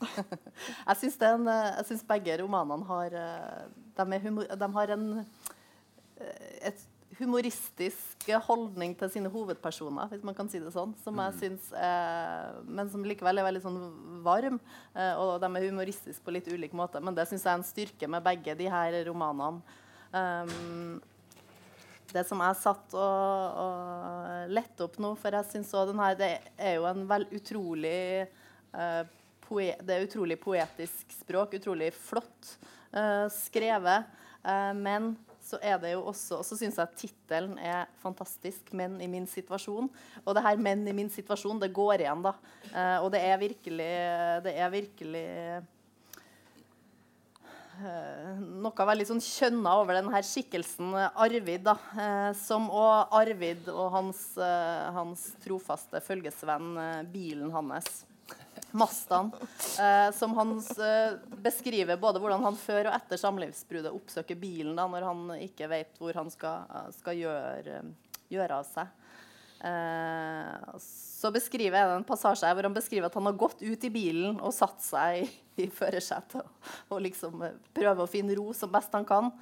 jeg syns begge romanene har eh, de, humor, de har en, eh, et humoristisk holdning til sine hovedpersoner, hvis man kan si det sånn. Som jeg mm. synes, eh, Men som likevel er veldig sånn varm. Eh, og de er humoristiske på litt ulik måte. Men det syns jeg er en styrke med begge de her romanene. Um, det som jeg satt og, og lette opp nå, for jeg syns òg den her Det er jo en vel utrolig uh, Det er utrolig poetisk språk. Utrolig flott uh, skrevet. Uh, men så er det jo også Og så syns jeg tittelen er fantastisk. 'Menn i min situasjon'. Og det her 'menn i min situasjon' det går igjen, da. Eh, og det er virkelig Det er virkelig eh, noe veldig sånn kjønna over denne skikkelsen Arvid. da, eh, Som òg Arvid og hans, eh, hans trofaste følgesvenn, eh, bilen hans. Mazdaen, eh, som han eh, beskriver både hvordan han før og etter samlivsbruddet oppsøker bilen da, når han ikke vet hvor han skal, eh, skal gjøre, gjøre, av seg. Eh, så beskriver jeg en passasje hvor han beskriver at han har gått ut i bilen og satt seg i, i førersetet og, og liksom eh, prøver å finne ro som best han kan.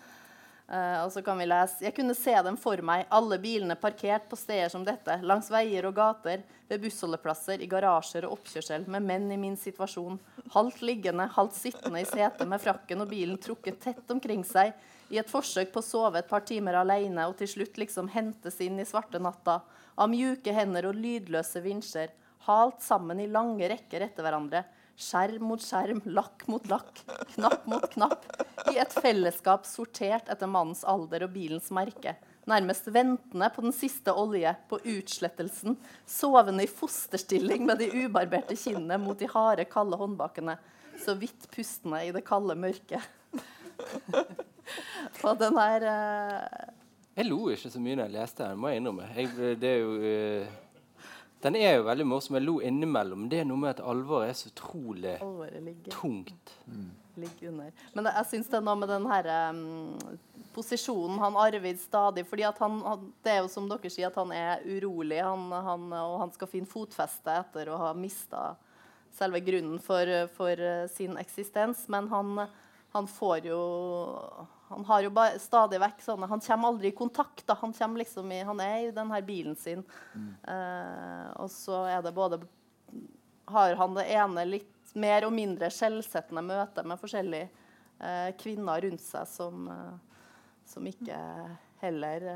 Uh, og så kan vi lese Jeg kunne se dem for meg, alle bilene parkert på steder som dette, langs veier og gater, ved bussholdeplasser, i garasjer og oppkjørsel, med menn i min situasjon, halvt liggende, halvt sittende i setet med frakken og bilen trukket tett omkring seg, i et forsøk på å sove et par timer alene og til slutt liksom hentes inn i svarte natta, av mjuke hender og lydløse vinsjer, halt sammen i lange rekker etter hverandre, skjerm mot skjerm, lakk mot lakk, knapp mot knapp, i et fellesskap sortert etter mannens alder og bilens merke. Nærmest ventende på den siste olje, på utslettelsen, sovende i fosterstilling med de ubarberte kinnene mot de harde, kalde håndbakene, så vidt pustende i det kalde mørket. og den her uh... Jeg lo ikke så mye da jeg leste den, må jeg innrømme. Jeg, det er jo... Uh den er jo veldig morsom. Jeg lo innimellom. Det er noe med at alvoret er så utrolig tungt. Mm. Men det, jeg syns det er noe med den herre um, posisjonen han Arvid stadig fordi at han, han, Det er jo som dere sier, at han er urolig, han, han, og han skal finne fotfeste etter å ha mista selve grunnen for, for uh, sin eksistens. Men han, han får jo han har jo stadig vekk sånne Han kommer aldri i kontakt. da, Han liksom i, han er i den her bilen sin. Mm. Uh, og så er det både Har han det ene litt mer og mindre skjellsettende møtet med forskjellige uh, kvinner rundt seg som, uh, som ikke heller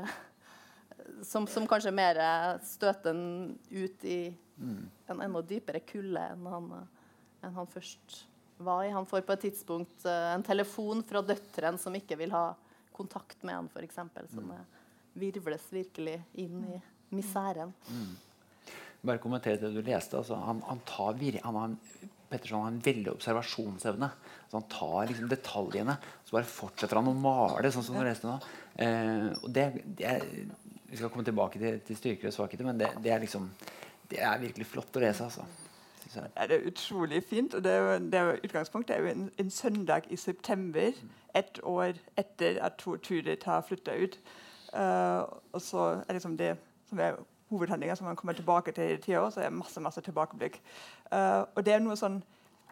som, som, kanskje mer støter en ut i mm. en enda dypere kulde enn han, enn han først var i. Han får på et tidspunkt uh, en telefon fra døtrene som ikke vil ha kontakt med han, f.eks. Som mm. virvles virkelig inn i miseren. Bare kommentere det du leste. Altså, han, han, tar vir han har en, Petterson har en veldig observasjonsevne. Så han tar liksom detaljene, så bare fortsetter han å male. sånn som du leste nå. Eh, og det, det Vi skal komme tilbake til, til styrker og svakheter, men det, det, er liksom det er virkelig flott å lese. altså. Jeg. Ja, det er utrolig fint. og det er jo, det er jo, Utgangspunktet er jo en, en søndag i september, ett år etter at Tor Turid har flytta ut. Uh, og så er liksom det som er hovedhandlinga som man kommer tilbake til hele tida, så er det masse masse tilbakeblikk. Eh, og det er noe sånn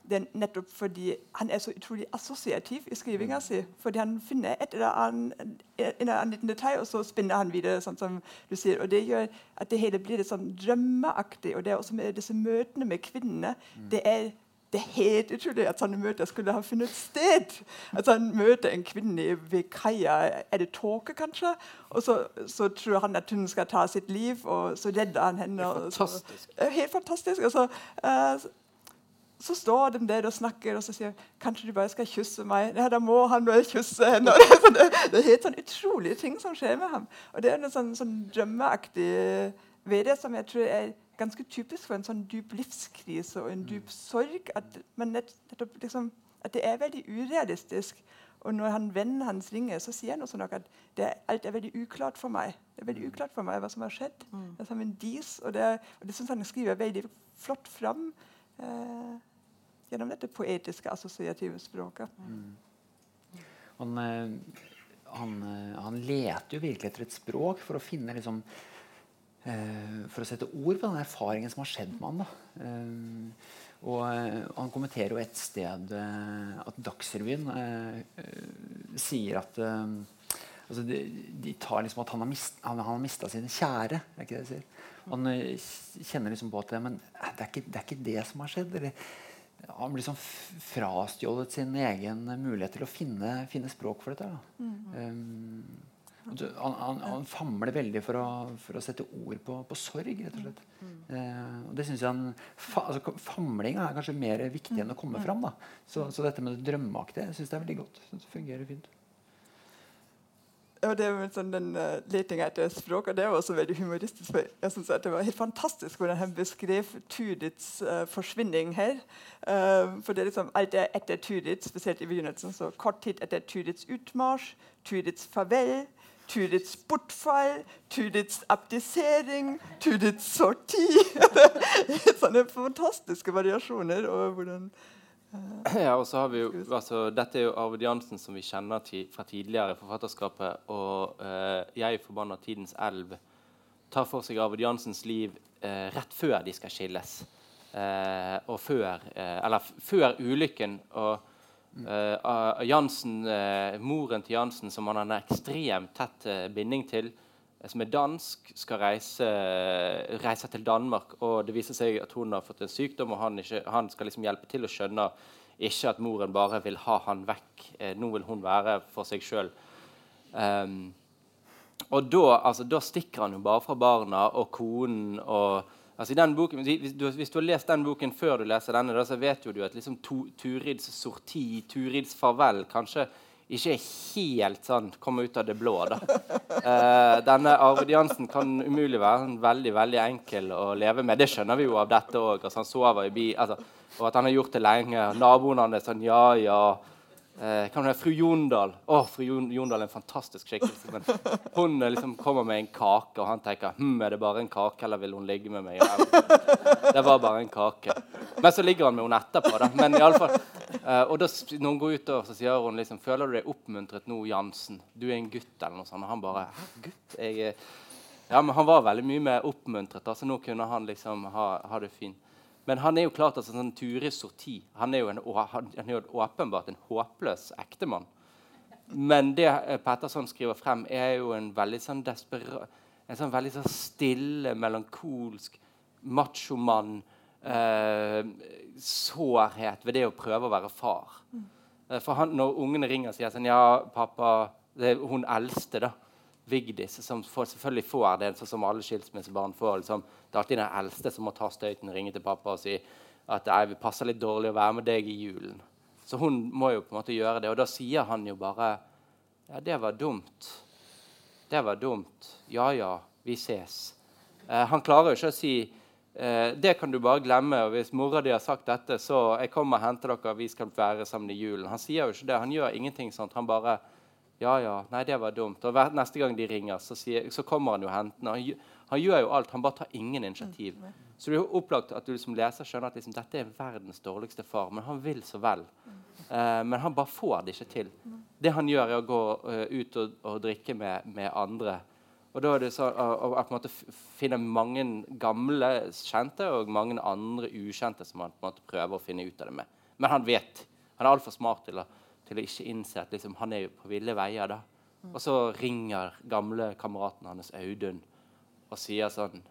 det er nettopp fordi han er så utrolig assosiativ i skrivinga si. Fordi han finner et eller annet, en eller annen liten detalj, og så spinner han videre. sånn som du sier. Og Det gjør at det hele blir litt sånn drømmeaktig. Og det er også med disse møtene med kvinnene. det er det er helt utrolig at sånne møter skulle ha funnet sted. At han møter en kvinne ved kaia. Er det tåke, kanskje? Og så, så, tror han at hun skal ta sitt liv, og så redder han henne. Fantastisk. Så, helt fantastisk. Og så, uh, så står de der og snakker, og så sier kanskje du bare skal kysse meg. Ja, da må han bare kysse henne. Det, det, er helt sånn utrolige ting som skjer med ham. Og det er noe sånn, sånn drømmeaktig ved det som jeg tror er ganske typisk for en sånn dyp livskrise og en dyp sorg. At, nett, liksom, at det er veldig urealistisk. Og når han vennen hans ringer, så sier han også noe at det, alt er veldig uklart for meg. Det er veldig uklart for meg hva som har skjedd. Mm. Det er som en dis, og det, og det syns han skriver veldig flott fram. Eh, gjennom dette poetiske, assosiative språket. Mm. Han, eh, han, eh, han, leter jo virkelig etter et språk for å finne liksom, eh, For å sette ord på den erfaringen som har skjedd med han. da. og eh, Han kommenterer jo et sted eh, at Dagsrevyen sier at altså de, de, tar liksom at han har, mist, han, han har mista sine kjære. er ikke det de sier? Han kjenner liksom på at men det er, ikke, det er ikke det som har skjedd. eller han blir sånn frastjålet sin egen mulighet til å finne, finne språk for dette. Mm. Um, han, han, han, famler veldig for å, for å sette ord på, på, sorg, rett og slett. Mm. Uh, og det synes jeg han, fa, altså, Famlinga er kanskje mer viktig enn å komme fram. Da. Så, så dette med det drømmeaktige syns jeg er veldig godt. Det fungerer fint og det med sånn den uh, letinga etter språk, og det er også veldig humoristisk. for jeg synes Det var helt fantastisk hvordan han beskrev Tudits uh, forsvinning her. Uh, for det er liksom alt er etter Tudit, spesielt i begynnelsen. så Kort tid etter Tudits utmarsj, Tudits farvel, Tudits bortfall, Tudits abdisering, Tudits sorti. Sånne fantastiske variasjoner og hvordan Ja, og så har vi jo, altså, Dette er jo Arvid Jansen, som vi kjenner til fra tidligere forfatterskapet. Og eh, 'Jeg forbanna tidens elv' tar for seg Arvid Jansens liv eh, rett før de skal skilles. Eh, og før, eh, eller før ulykken. Og eh, Jansen, eh, moren til Jansen, som han har en ekstremt tett binding til, som er dansk, skal reise, reise, til Danmark. og Det viser seg at hun har fått en sykdom, og han, ikke, han skal liksom hjelpe til å skjønne ikke at moren bare vil ha han vekk. Eh, nå vil hun være for seg sjøl. Um, ehm, og da, altså, da, stikker han jo bare fra barna og konen. og altså, boken, hvis, du, hvis, du, har lest den boken før du leser denne, da, så vet jo du at liksom, Turids sorti, Turids farvel kanskje ikke er helt sånn komme ut av det blå. da. Uh, denne arvediansen kan umulig være sånn veldig veldig enkel å leve med. Det skjønner vi jo av dette òg. Altså, han sover i bi, altså, og at han har gjort det lenge. Naboene hans sånn ja, ja. Eh, kan være Fru Jondal. Å, fru Jondal er en fantastisk skikkelse. Men hun eh, liksom kommer med en kake, og han tenker hm, er det bare en kake, eller vil hun ligge med meg? Det var bare en kake. Men så ligger han med henne etterpå. da. Men i alle fall, uh, og da, når hun går ut, så sier hun liksom Føler du deg oppmuntret nå, Jansen? Du er en gutt, eller noe sånt. Og han bare Gutt? Jeg Ja, men han var veldig mye mer oppmuntret. så nå kunne han liksom ha, ha det fint. Men han er jo klart altså, sånn Ture Sorti han er jo, en, han er jo åpenbart en håpløs ektemann. Men det eh, Petterson skriver frem, er jo en veldig sånn desperat En sånn veldig sånn stille, melankolsk machomann. Eh, sårhet ved det å prøve å være far. Mm. Eh, for han, Når ungene ringer og sier sånn Ja, pappa Det er hun eldste, da. Vigdis, som får, selvfølgelig får det, sånn som alle skilsmissebarn får. Liksom. Det er alltid den eldste som må ta støyten, ringe til pappa og si at det passer litt dårlig å være med deg i julen. Så hun må jo på en måte gjøre det. Og da sier han jo bare Ja, det var dumt. Det var dumt. Ja ja, vi ses. Eh, han klarer jo ikke å si eh, det kan du bare glemme. og Hvis mora di har sagt dette, så jeg kommer og henter dere, vi skal være sammen i julen. Han sier jo ikke det. Han gjør ingenting sånt. Han bare Ja, ja, nei, det var dumt. Og hver, neste gang de ringer, så, sier, så kommer han jo hentende. Han, han gjør jo alt. Han bare tar ingen initiativ. Så det er jo opplagt at du som leser skjønner at liksom, dette er verdens dårligste far, men han vil så vel. Eh, men han bare får det ikke til. Det han gjør, er å gå uh, ut og, og drikke med, med andre. Og da er det så, å, å, å finne mange gamle kjente og mange andre ukjente som han på en måte prøver å finne ut av det med. Men han vet. Han er altfor smart til å, til å ikke innse at liksom, han er jo på ville veier. da. Og så ringer gamle kameraten hans Audun og sier sånn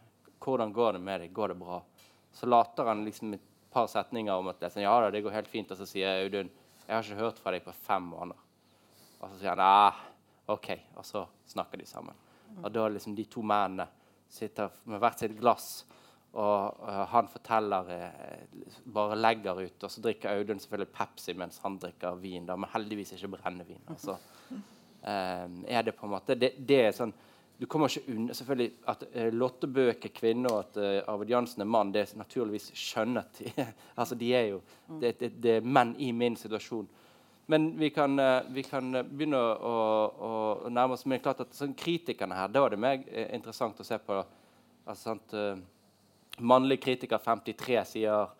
'Hvordan går det med deg? Går det bra?' Så later han liksom et par setninger om at det sånn, 'Ja da, det går helt fint.' Og så sier Audun 'Jeg har ikke hørt fra deg på fem måneder'. Og så sier han ah, OK. Og så snakker de sammen. Og da liksom de to mennene sitter med hvert sitt glass, og uh, han forteller uh, Bare legger ut. Og så drikker Audun selvfølgelig Pepsi mens han drikker vin, da, men heldigvis ikke brennevin. Altså, eh, er det på en måte det, det er sånn du kommer ikke unna selvfølgelig At uh, Lotte Bøck er kvinne, og at uh, Arvid Jansen er mann, det er naturligvis skjønnet. altså, de er jo det, det, det er menn i min situasjon. Men vi kan, eh, vi kan eh, begynne å, å, å nærme oss Men det klart at sånn, kritikerne her, da er det meg eh, interessant å se på. Altså, sant, mannlig kritiker 53 sier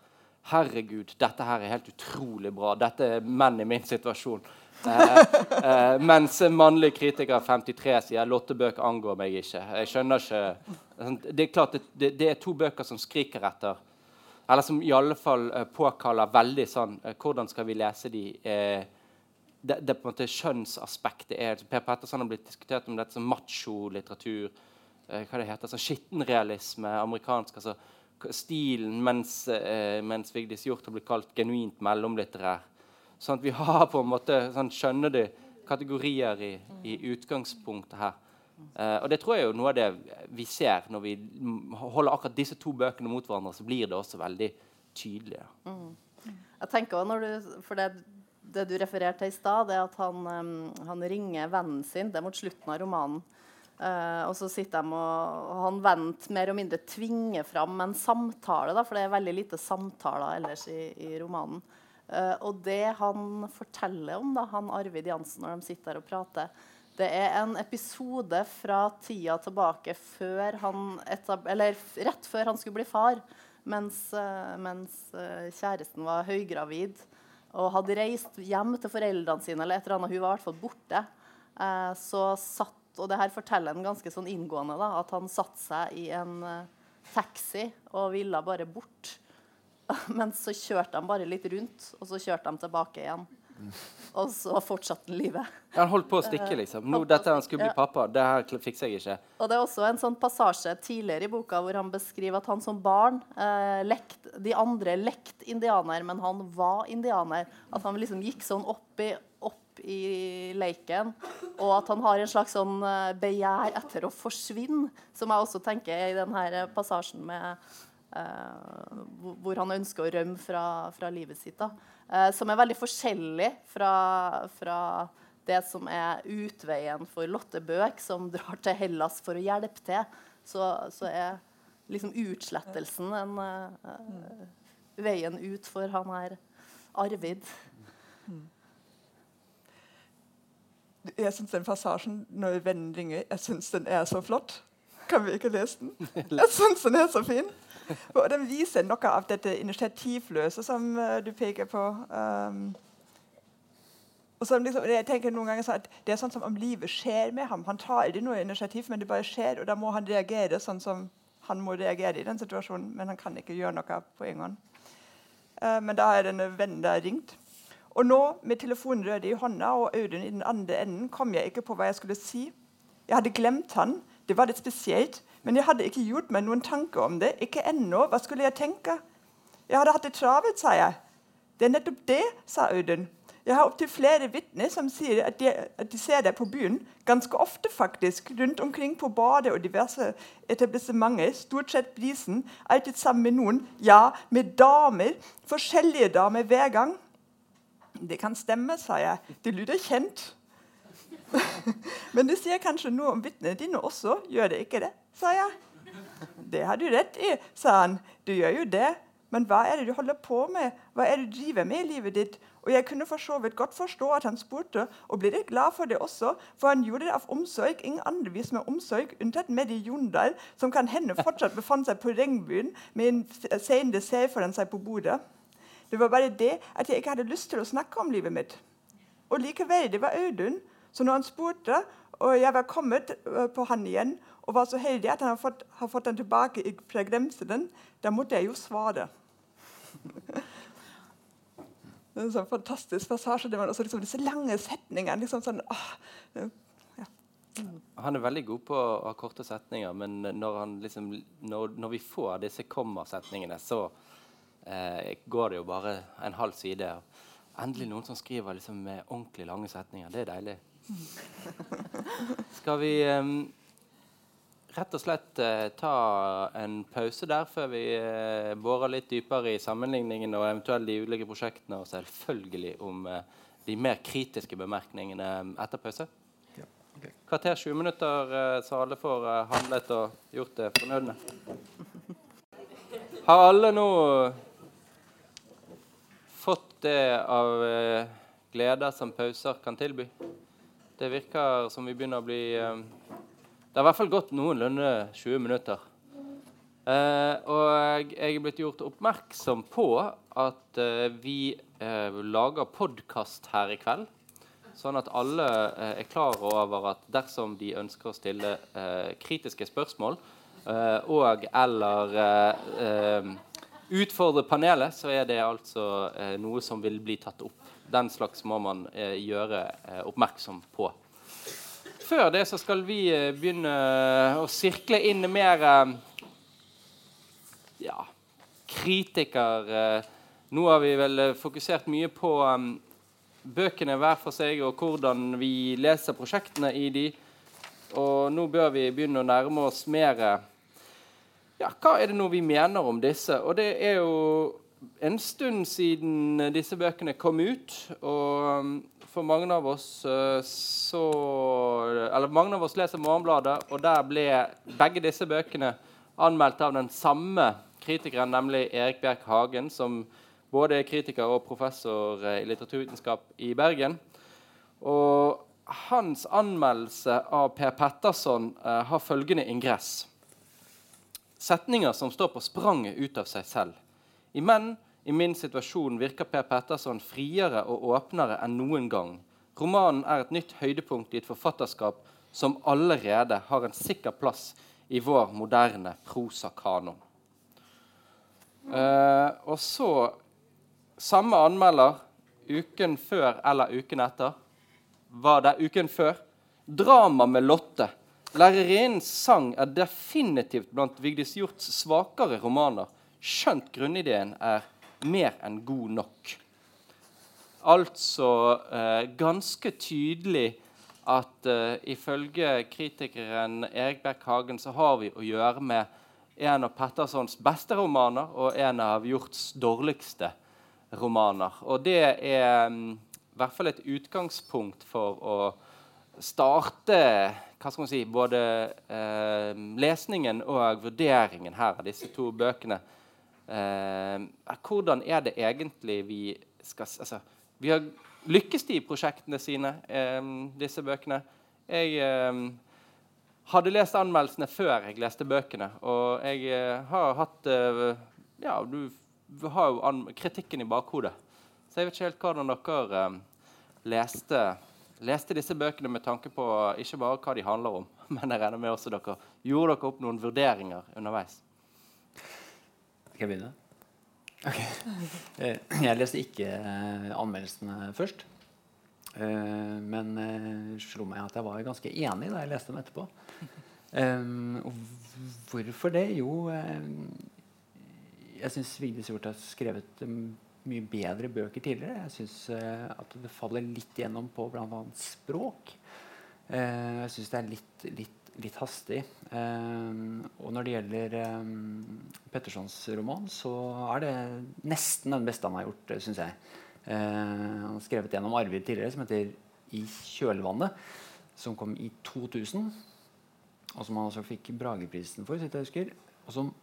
Herregud, dette her er helt utrolig bra. Dette er menn i min situasjon. Eh, eh, mens mannlig kritiker 53 sier Lotte Bøk angår meg ikke. Jeg skjønner ikke sånn, Det er klart det, det, er to bøker som skriker etter Eller som i alle fall påkaller veldig sånn Hvordan skal vi lese de? Eh, det, det på en måte kjønnsaspektet er Per Petterson har blitt diskutert om dette som macho-litteratur. Eh, hva det heter, sånn Skittenrealisme, amerikansk. altså Stilen, mens, eh, mens Vigdis Hjorth har blitt kalt genuint mellomlitterær. Sånn at vi har på en måte sånn, Skjønner du kategorier i, i utgangspunktet her. Eh, og det tror jeg er noe av det vi ser når vi holder akkurat disse to bøkene mot hverandre. Så blir det også veldig tydelig. Mm. Jeg tenker også når du, for det, det du refererte til i stad, det er at han, um, han ringer vennen sin. Det er mot slutten av romanen. Uh, og så sitter de og, og han venter mer og mindre tvinger fram en samtale, da, for det er veldig lite samtaler ellers i, i romanen. Uh, og det han forteller om, da, han Arvid Jansen, når de sitter der og prater, det er en episode fra tida tilbake før han eller rett før han skulle bli far, mens, eh, mens kjæresten var høygravid og hadde reist hjem til foreldrene sine, eller et eller annet, hun var i hvert fall borte, eh, så satt Og det her forteller han ganske sånn inngående, da, at han satte seg i en eh, taxi og ville bare bort. Men så kjørte de bare litt rundt, og så kjørte de tilbake igjen. Og så fortsatte livet. Han holdt på å stikke, liksom. Nå, dette han skulle bli pappa. Det her fikser jeg ikke. Og det er også en sånn passasje tidligere i boka hvor han beskriver at han som barn eh, lekt, De andre lekte indianer, men han var indianer. At han liksom gikk sånn opp i, opp i leiken. Og at han har en slags sånn eh, begjær etter å forsvinne, som jeg også tenker er i denne passasjen med eh, hvor- han ønsker å rømme fra, fra livet sitt. Da. Eh, som er veldig forskjellig fra, fra det som er utveien for Lotte Bøk, som drar til Hellas for å hjelpe til. Så, så er liksom utslettelsen en, uh, veien ut for han her Arvid. Jeg syns den passasjen når vennen ringer, jeg synes den er så flott. Kan vi ikke lese den? Jeg syns den er så fin. Den viser noe av dette initiativløse som eh, du peker på. Um, og som liksom, jeg tenker noen ganger at Det er sånn som om livet skjer med ham. Han tar aldri noe initiativ, men det bare skjer, og da må han reagere sånn som han må reagere i den situasjonen. Men han kan ikke gjøre noe på en gang. Uh, men da har denne vennen der ringt. Og nå, med telefonen rød i hånda og Audun i den andre enden, kom jeg ikke på hva jeg skulle si. Jeg hadde glemt han. Det var litt spesielt. Men jeg hadde ikke gjort meg noen tanker om det. Ikke ennå. Hva skulle jeg tenke? Jeg hadde hatt det travelt, sa jeg. Det er nettopp det, sa Audun. Jeg har opptil flere vitner som sier at de, at de ser deg på byen. Ganske ofte, faktisk. Rundt omkring på badet og diverse etablissementer. Stort sett brisen. Alltid sammen med noen. Ja, med damer. Forskjellige damer hver gang. Det kan stemme, sa jeg. Det lyder kjent. Men det sier kanskje noe om vitnene dine også, gjør det ikke det? sa jeg. Det har du rett i, sa han. Du gjør jo det. Men hva er det du holder på med? Hva er det du driver med i livet ditt? Og jeg kunne for så vidt godt forstå at han spurte, og ble litt glad for det også, for han gjorde det av omsorg. Ingen andre vis med omsorg, unntatt Meddi Jondal, som kan hende fortsatt befant seg på Regnbuen med en sen dessert foran seg på bordet. Det var bare det at jeg ikke hadde lyst til å snakke om livet mitt. Og likevel, det var Audun. Så når han spurte, og jeg var kommet øh, på han igjen, og var så heldig at han har fått, har fått den tilbake fra glemselen, da måtte jeg jo svare. Det er en sånn fantastisk passasje. Det var også liksom disse lange setningene. Liksom sånn, åh, ja. Han er veldig god på å ha korte setninger, men når, liksom, når, når vi får disse kommasetningene, så eh, går det jo bare en halv side. Endelig noen som skriver liksom, med ordentlig lange setninger. Det er deilig. Skal vi um, rett og slett uh, ta en pause der før vi uh, borer litt dypere i sammenligningen og eventuelt de ulike prosjektene, og selvfølgelig om uh, de mer kritiske bemerkningene etter pause? Ja, okay. Kvarter 20 minutter, så alle får handlet og gjort det fornødne. Har alle nå fått det av gleder som pauser kan tilby? Det virker som vi begynner å bli det har i hvert fall gått noenlunde 20 minutter. Eh, og jeg er blitt gjort oppmerksom på at eh, vi eh, lager podkast her i kveld. Sånn at alle eh, er klar over at dersom de ønsker å stille eh, kritiske spørsmål eh, og eller utfordre panelet, så er det altså noe som vil bli tatt opp. Den slags må man gjøre oppmerksom på før det så skal vi eh, begynne å sirkle inn mer eh, ja, kritiker. Eh. Nå har vi vel fokusert mye på bøkene hver for seg og hvordan vi leser prosjektene i de. Og nå bør vi begynne å nærme oss mer ja, Hva er det nå vi mener om disse? Og det er jo en stund siden disse bøkene kom ut. Og um, for mange av oss eh, så Eller mange av oss leser Morgenbladet, og der ble begge disse bøkene anmeldt av den samme kritikeren, nemlig Erik Bjerk Hagen, som både er kritiker og professor eh, i litteraturvitenskap i Bergen. Og hans anmeldelse av Per Petterson uh, har følgende ingress. Setninger som står på spranget ut av seg selv. I menn i min situasjon virker Per Petterson friere og åpnere enn noen gang. Romanen er et nytt høydepunkt i et forfatterskap som allerede har en sikker plass i vår moderne prosakanon. Uh, og så Samme anmelder uken før eller uken etter var det uken før. Drama med Lotte. Lærerinnens sang er definitivt blant Vigdis Hjorts svakere romaner, skjønt grunnideen er mer enn god nok. Altså eh, ganske tydelig at eh, ifølge kritikeren Erik Berg Hagen så har vi å gjøre med en av Pettersons beste romaner og en av Hjorts dårligste romaner. Og det er um, i hvert fall et utgangspunkt for å starte hva skal man si, både eh, lesningen og vurderingen her av disse to bøkene hvordan er det egentlig vi skal altså, Vi har lykkes i prosjektene sine, eh, disse bøkene. Jeg eh, hadde lest anmeldelsene før jeg leste bøkene, og jeg eh, har hatt eh, Ja, du, har jo kritikken i bakhodet. Så jeg vet ikke helt hvordan dere eh, leste, leste disse bøkene med tanke på ikke bare hva de handler om, men jeg regner med også dere gjorde dere opp noen vurderinger underveis. Skal jeg begynne? Okay. Eh, jeg leste ikke eh, anmeldelsene først. Eh, men slo meg at jeg var ganske enig da jeg leste dem etterpå. hvorfor det? Jo, jeg syns Vigdis Hjorth har skrevet mye bedre bøker tidligere. Jeg syns at det faller litt gjennom på bl.a. språk. jeg syns det er litt, litt litt hastig. Um, og når det gjelder um, Pettersons roman, så er det nesten den beste han har gjort, syns jeg. Uh, han har skrevet en om Arvid tidligere som heter 'I kjølvannet', som kom i 2000. Og som han også fikk Brageprisen for. jeg husker. og som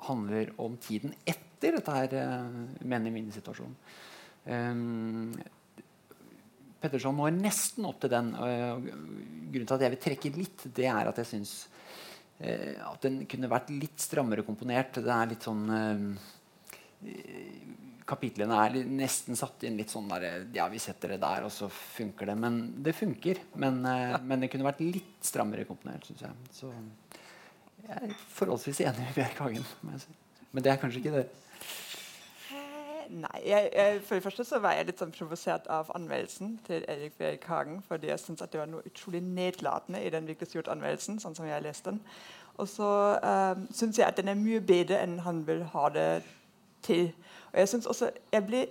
handler om tiden etter dette her uh, menn i minisituasjonen. Um, Petterson når nesten opp til den. Grunnen til at jeg vil trekke litt, det er at jeg syns eh, at den kunne vært litt strammere komponert. Det er litt sånn eh, Kapitlene er nesten satt inn litt sånn der Ja, vi setter det der, og så funker det. Men det funker. Men, eh, men det kunne vært litt strammere komponert, syns jeg. Så jeg er forholdsvis enig med Bjerk Hagen. Men det er kanskje ikke det. Nei, jeg, jeg, For det første så var jeg litt sånn provosert av anmeldelsen til Erik Berik Hagen. Fordi jeg syntes det var noe utrolig nedlatende i den anmeldelsen. sånn som jeg leste den. Og så um, syns jeg at den er mye bedre enn han vil ha det til. Og jeg synes også, jeg ble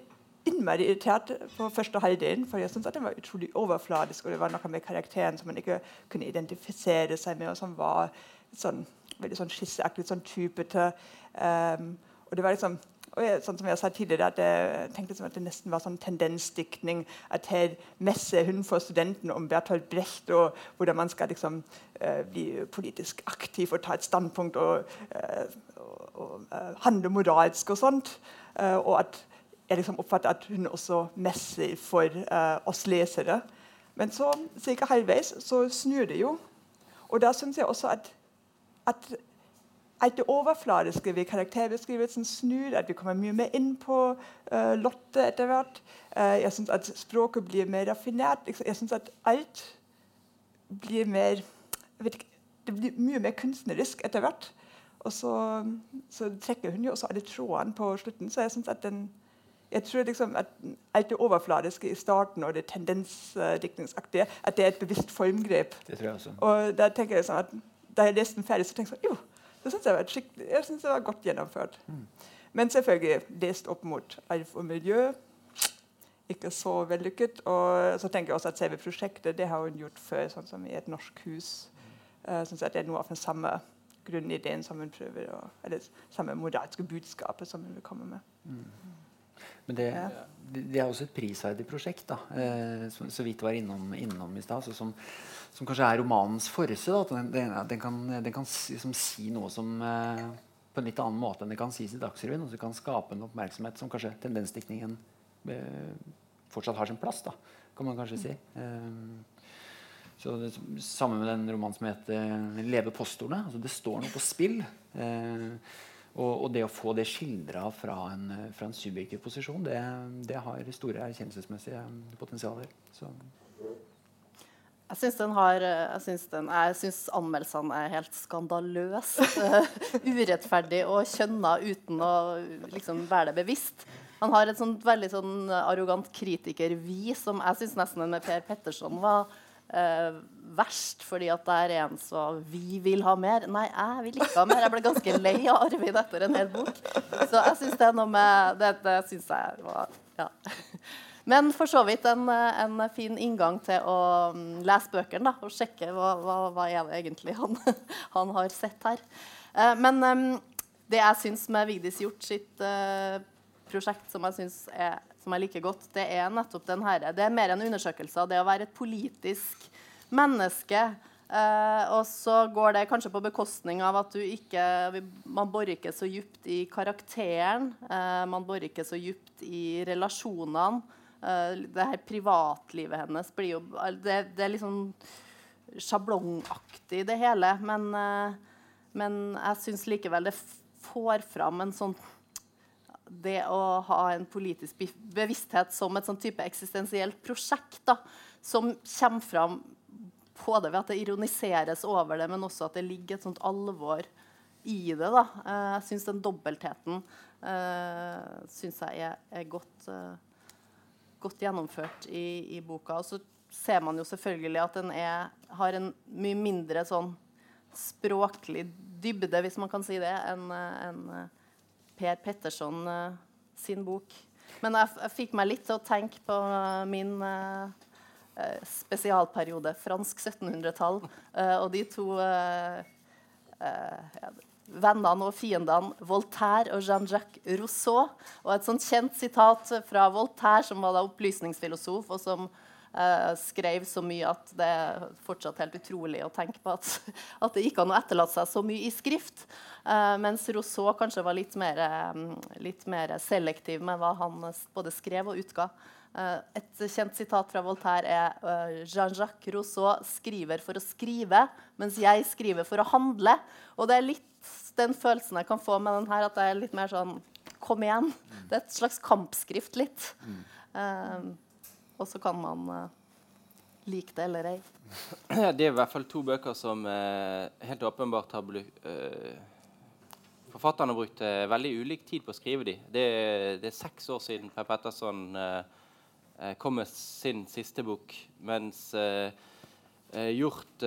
innmari irritert på første halvdelen, for jeg syntes at den var utrolig overfladisk. Og det var noe med karakteren som man ikke kunne identifisere seg med, og som var sånn, veldig sånn skisseaktig, sånn typete. Um, og det var liksom og jeg, sånn som jeg sa tidligere, at jeg tenkte at det nesten var sånn tendensdiktning. At her messer hun for studentene om Bertolt Brecht, og hvordan man skal liksom, uh, bli politisk aktiv og ta et standpunkt og, uh, og uh, handle moralsk og sånt. og at jeg liksom oppfatter at hun også messer for oss lesere. Men så ca. halvveis så snur det jo. Og da syns jeg også at, at alt det overfladiske ved karakterbeskrivelsen snur, at vi kommer mye mer inn på uh, Lotte etter hvert. Uh, jeg syns at språket blir mer raffinert. Jeg syns at alt blir mer ikke, Det blir mye mer kunstnerisk etter hvert. Og så, så, trekker hun jo også alle trådene på slutten. Så jeg synes at den jeg tror liksom at alt det overfladiske i starten og det tendensdiktningsaktige at det er et bevisst formgrep. Det tror jeg også. Og da tenker jeg sånn at Da jeg leste den ferdig, så tenkte jeg sånn Jo, det syns jeg, jeg synes det var godt gjennomført. Mm. Men selvfølgelig lest opp mot arv og miljø. Ikke så vellykket. Og så tenker jeg også at selve prosjektet det har hun gjort før, sånn som i et norsk hus. Uh, synes jeg Det er noe av den samme grunnideen som hun prøver å, eller samme moralske budskapet som hun vil komme med. Mm. Men det, det, er også et prisverdig prosjekt, da, eh, så, vidt var innom, innom i stad. Som, som, kanskje er romanens forse. Den, den, den, kan, den kan liksom si noe som eh, på en litt annen måte enn det kan sies i Dagsrevyen. Og så kan skape en oppmerksomhet som kanskje tendensdiktningen eh, fortsatt har sin plass. Da, kan man kanskje si. Eh, så det, Sammen med den romanen som heter 'Leve postordene'. Altså det står noe på spill. Eh, og, og, det å få det skildra fra, fra, en subjektiv posisjon, det, det har store erkjennelsesmessige potensialer. Så. Jeg syns den har Jeg syns, den, jeg syns anmeldelsene er helt skandaløst urettferdig og kjønna uten å liksom være det bevisst. Han har et sånt veldig sånn arrogant kritikervi som jeg syns nesten med Per Petterson var uh, verst, fordi at det er en som Vi vil ha mer. Nei, jeg vil ikke ha mer. Jeg ble ganske lei av Arvid etter en hel bok. Så jeg syns det er noe med Det, det syns jeg var Ja. Men for så vidt en, en, fin inngang til å mm, lese bøkene da, og sjekke hva, hva, hva er det egentlig han, han har sett her. Uh, men um, det jeg syns med Vigdis Hjort sitt uh, prosjekt, som jeg synes er som jeg liker godt, det er nettopp den her. Det er mer en undersøkelse av det å være et politisk menneske. Eh, og så går det kanskje på bekostning av at du ikke Man borer ikke så djupt i karakteren. Eh, man borer ikke så djupt i relasjonene. Eh, det her privatlivet hennes blir jo Det, det er liksom sjablongaktig, det hele. Men, eh, men jeg syns likevel det får fram en sånn det å ha en politisk bevissthet som et sånn type eksistensielt prosjekt, da, som kommer fram både ved at det ironiseres over det, men også at det ligger et sånt alvor i det. da. Eh, jeg syns den dobbeltheten uh, synes jeg er, er godt, uh, godt, gjennomført i, i, boka. Og så ser man jo selvfølgelig at den er, har en mye mindre sånn språklig dybde, hvis man kan si det, enn en, Per Petterson uh, sin bok. Men jeg, jeg, fikk meg litt til å tenke på uh, min uh, spesialperiode, fransk 1700-tall, og de to vennene og fiendene Voltaire og Jean-Jacques Rousseau. Og et sånt kjent sitat fra Voltaire, som var da opplysningsfilosof, og som eh, skrev så mye at det er fortsatt helt utrolig å tenke på at, at det gikk an å etterlate seg så mye i skrift. Eh, mens Rousseau kanskje var litt mer, eh, litt mer selektiv med hva han både skrev og utga. Eh, et kjent sitat fra Voltaire er Jean-Jacques Rousseau skriver for å skrive, mens jeg skriver for å handle. Og det er litt den følelsen jeg kan få med den her, at det er litt mer sånn Kom igjen. Det er et slags kampskrift litt. Mm. Um, og så kan man uh, like det eller ei. Det er i hvert fall to bøker som uh, helt åpenbart har blitt uh, Forfatterne har brukt veldig ulik tid på å skrive dem. Det, det, er seks år siden Per Petterson kom med sin siste bok, mens Hjort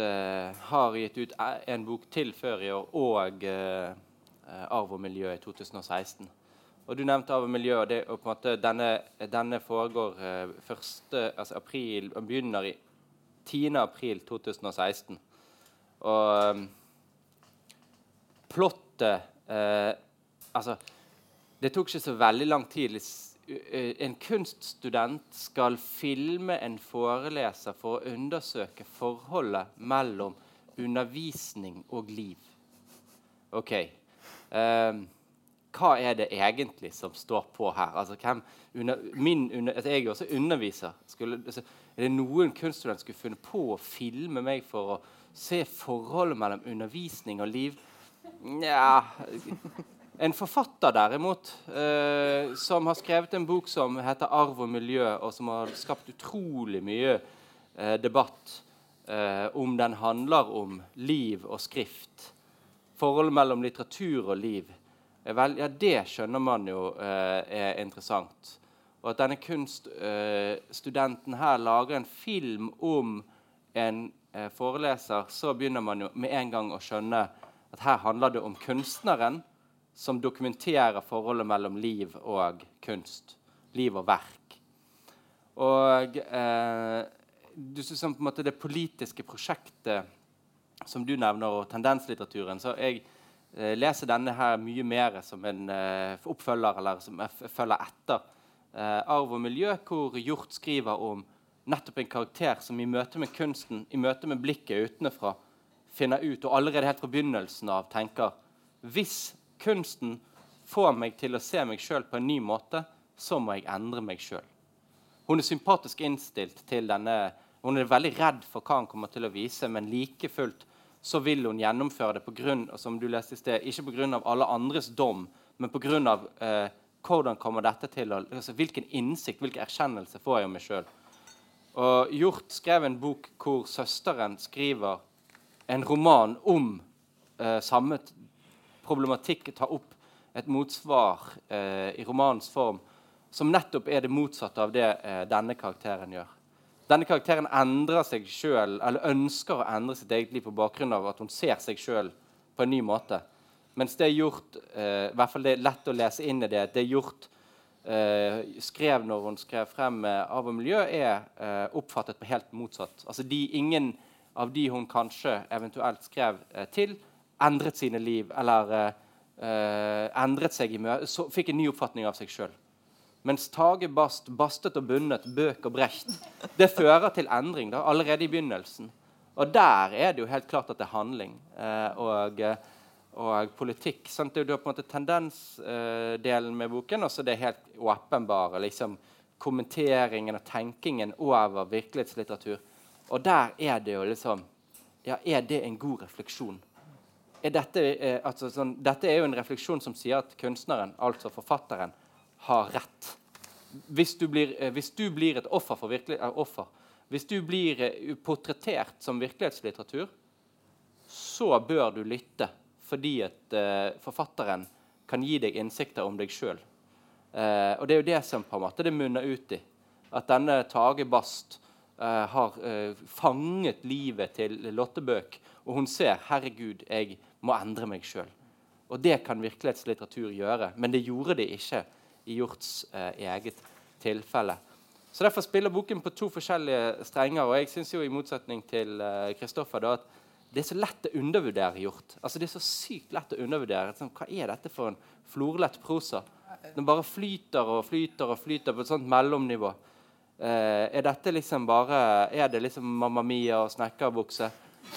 har gitt ut en bok til før i år, og 'Arv og miljø' i 2016. Og Du nevnte miljø. og, det, og på en måte Denne, denne foregår eh, første, altså april, og begynner i 10. april 2016. Og um, plottet eh, Altså, det tok ikke så veldig lang tid. Eh, en kunststudent skal filme en foreleser for å undersøke forholdet mellom undervisning og liv. OK. Um, hva er det egentlig som står på her? Altså, under, min, under, altså, jeg er også underviser. Skulle, altså, er det noen kunststudent skulle funnet på å filme meg for å se forholdet mellom undervisning og liv? Nja En forfatter, derimot, eh, som har skrevet en bok som heter 'Arv og miljø', og som har skapt utrolig mye eh, debatt eh, om den handler om liv og skrift. Forholdet mellom litteratur og liv. Vel, ja, det skjønner man jo eh, er interessant. Og at denne kunststudenten eh, her lager en film om en eh, foreleser, så begynner man jo med en gang å skjønne at her handler det om kunstneren som dokumenterer forholdet mellom liv og kunst. Liv og verk. Og eh, du synes på en måte det politiske prosjektet som du nevner, og tendenslitteraturen, så jeg eh, leser denne her mye mer som en eh, oppfølger, eller som jeg følger etter eh, Arv og miljø, hvor Hjort skriver om nettopp en karakter som i møte med kunsten, i møte med blikket utenfra, finner ut, og allerede helt fra begynnelsen av tenker Hvis kunsten får meg til å se meg sjøl på en ny måte, så må jeg endre meg sjøl. Hun er sympatisk innstilt til denne Hun er veldig redd for hva han kommer til å vise, men like fullt så vil hun gjennomføre det på grunn, som du leste i sted, ikke pga. alle andres dom, men pga. Eh, hvordan kommer dette til å, altså, Hvilken innsikt, hvilken erkjennelse får jeg om meg sjøl? Hjort skrev en bok hvor søsteren skriver en roman om eh, samme problematikk, tar opp et motsvar eh, i romanens form, som nettopp er det motsatte av det eh, denne karakteren gjør. Denne karakteren endrer seg selv, eller ønsker å endre sitt eget liv på bakgrunn av at hun ser seg sjøl på en ny måte. Mens det er gjort, eh, i hvert fall det er lett å lese inn i det, det er gjort eh, skrev når hun skrev frem eh, Av og miljø, er eh, oppfattet på helt motsatt. Altså de, Ingen av de hun kanskje eventuelt skrev eh, til, endret sine liv eller eh, endret seg i møte, fikk en ny oppfatning av seg sjøl. Mens Tage Bast bastet og bundet bøk og brecht. Det fører til endring da, allerede i begynnelsen. Og der er det jo helt klart at det er handling eh, og, og, politikk. Sant? Det er jo på en måte tendensdelen eh, med boken, og så det helt åpenbare liksom, kommenteringen og tenkingen over virkelighetslitteratur. Og der er det jo liksom Ja, er det en god refleksjon? Er dette, eh, altså, sånn, dette er jo en refleksjon som sier at kunstneren, altså forfatteren, har rett. Hvis du blir, eh, hvis du blir et offer for virkelig, eh, offer, hvis du blir uh, portrettert som virkelighetslitteratur, så bør du lytte, fordi at uh, forfatteren kan gi deg innsikter om deg sjøl. og det er jo det som på en måte det munner ut i. At denne Tage Bast har fanget livet til Lotte Bøck, og hun ser 'Herregud, jeg må endre meg sjøl'. Og det kan virkelighetslitteratur gjøre, men det gjorde det ikke i Hjorts eh, eget tilfelle. Så Derfor spiller boken på to forskjellige strenger. og jeg synes jo I motsetning til Kristoffer da, at det er så lett å undervurdere Hjort. Altså Det er så sykt lett å undervurdere. Sånn, hva er dette for en florlett prosa? Den bare flyter og flyter og flyter på et sånt mellomnivå. Eh, er dette liksom bare Er det liksom Mamma Mia og snekkerbukse?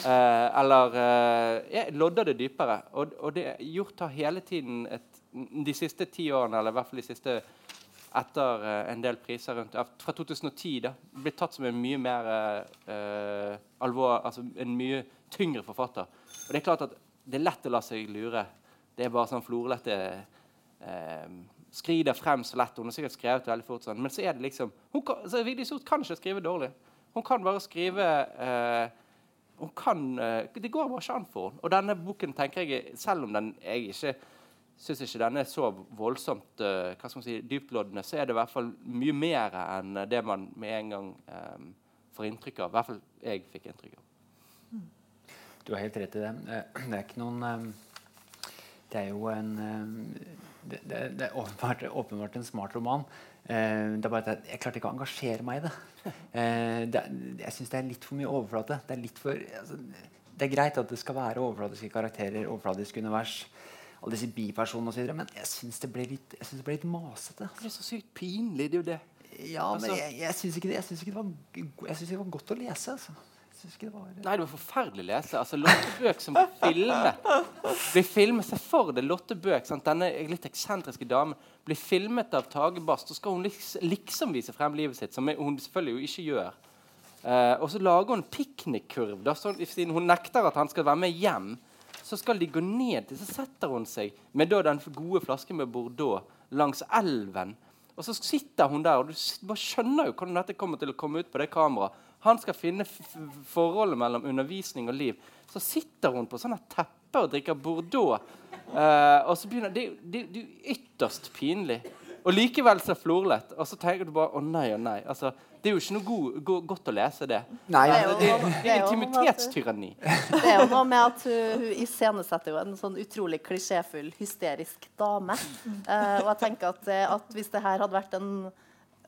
Eh, eller eh, er- lodder det dypere? Og, og det Hjort har hele tiden et, de siste ti årene, eller i hvert fall de siste etter eh, en del priser rundt Fra 2010 da, blitt tatt som en mye mer eh, alvor, altså en mye tyngre forfatter. Og det er klart at det er lett å la seg lure. Det er bare sånn florlette eh, Skrider frem så lett. Hun har sikkert skrevet veldig fort. sånn, Men så er det liksom hun kan, så Vigdis Hjorth kan ikke skrive dårlig. Hun kan bare skrive eh, hun kan, eh, Det går bare ikke an for henne. Og denne boken, tenker jeg, selv om den jeg ikke syns ikke den er så voldsomt eh, hva skal man si, dyptloddende, så er det i hvert fall mye mer enn det man med en gang eh, får inntrykk av. I hvert fall jeg fikk inntrykk av. Du har helt rett i det. Eh, Det er ikke noen eh, Det er jo en Det, det, det er åpenbart, åpenbart en smart roman. Eh, Det er bare at jeg, jeg klarte ikke å engasjere meg i det. Eh, det jeg syns det er litt for mye overflate. Det er, litt for, altså, det er greit at det skal være overflatiske karakterer, overflatisk univers, alle disse bipersonene osv., men jeg syns det ble litt, det ble litt masete. Det er så sykt pinlig. Det er jo det. Ja, men Altså- jeg, jeg syns ikke, ikke, det var jeg synes ikke det var godt å lese. Altså. Ikke det var Nei, det var forferdelig å lese. Altså, Lotte Bøk som blir filmet. Blir filmet, Se for deg Lotte Bøk, sant? denne litt eksentriske damen, blir filmet av Tage Bast. Så skal hun liksom, vise frem livet sitt, som hun selvfølgelig jo ikke gjør. Eh, og så lager hun piknikkurv. Siden hun nekter at han skal være med hjem, så skal de gå ned Så setter hun seg med da den gode flasken med Bordeaux langs elven. Og så sitter hun der, og du bare skjønner jo hvordan dette kommer til å komme ut på det kameraet. Han skal finne forholdet mellom undervisning og liv. Så sitter hun på sånne tepper teppe og drikker Bordeaux. Eh, og så begynner Det det- det er ytterst pinlig. Og likevel så florlett. Og så tenker du bare å nei, å nei. Altså, det er jo ikke noe god, go godt å lese det. Nei, Det er Det, det det er er intimitetstyranni. Det er jo noe med at hun, hun iscenesetter jo en sånn utrolig klisjéfull, hysterisk dame. Uh, og jeg tenker at, eh, at hvis det her hadde vært en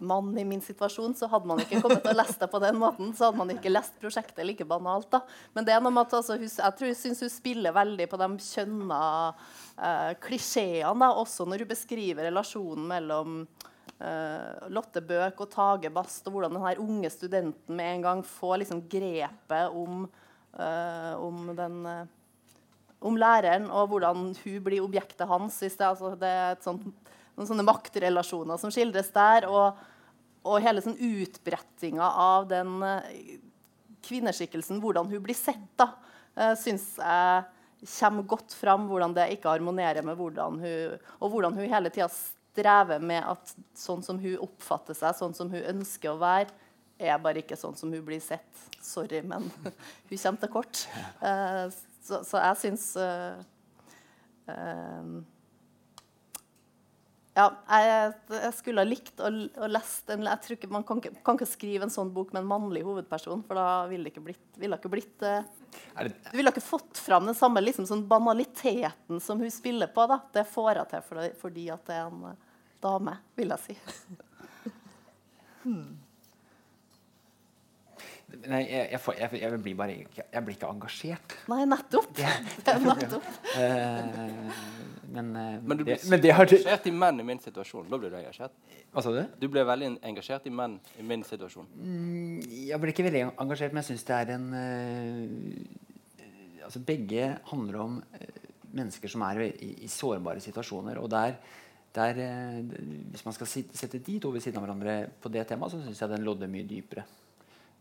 mann i min situasjon, så hadde man ikke kommet og lest det på den måten. Så hadde man ikke lest prosjektet like banalt. da. Men det er noe med at altså, hun, jeg tror syns hun spiller veldig på de kjønna eh, klisjeene, da, også når hun beskriver relasjonen mellom eh, Lotte Bøk og Tage Bast, og hvordan den her unge studenten med en gang får liksom grepet om, eh, om den eh, om læreren, og hvordan hun blir objektet hans. Det, altså, det er et sånt, noen sånne maktrelasjoner som skildres der. Og, og hele sånn utbrettinga av den eh, kvinneskikkelsen, hvordan hun blir sett, da, uh, syns jeg kommer godt fram. Hvordan det ikke harmonerer med hvordan hun Og hvordan hun hele tida strever med at sånn som hun oppfatter seg, sånn som hun ønsker å være, er bare ikke sånn som hun blir sett. Sorry, men hun kommer til kort. Eh, så, så jeg syns uh, eh, ja, jeg, jeg skulle ha likt å, å lest en jeg tror ikke, Man kan kan ikke skrive en sånn bok med en mannlig hovedperson, for da ville det ikke blitt, ville ikke blitt uh, det, Du ville ikke fått fram den samme liksom, sånn banaliteten som hun spiller på. Da. Det får jeg til fordi, fordi at det er en uh, dame, vil jeg si. nei, jeg, jeg, får- jeg, jeg, blir bare jeg blir ikke engasjert. Nei, nettopp. Det, Det er nettopp. Eh, men, eh, Men du det, blir men det har du engasjert i menn i min situasjon. Da blir du engasjert. Hva sa du? Du ble veldig engasjert i menn i min situasjon. Jeg blir ikke veldig engasjert, men jeg syns det er en uh, Altså begge handler om mennesker som er i, i sårbare situasjoner. Og der, der Hvis man skal sette de to ved siden av hverandre på det temaet, så syns jeg den lodder mye dypere.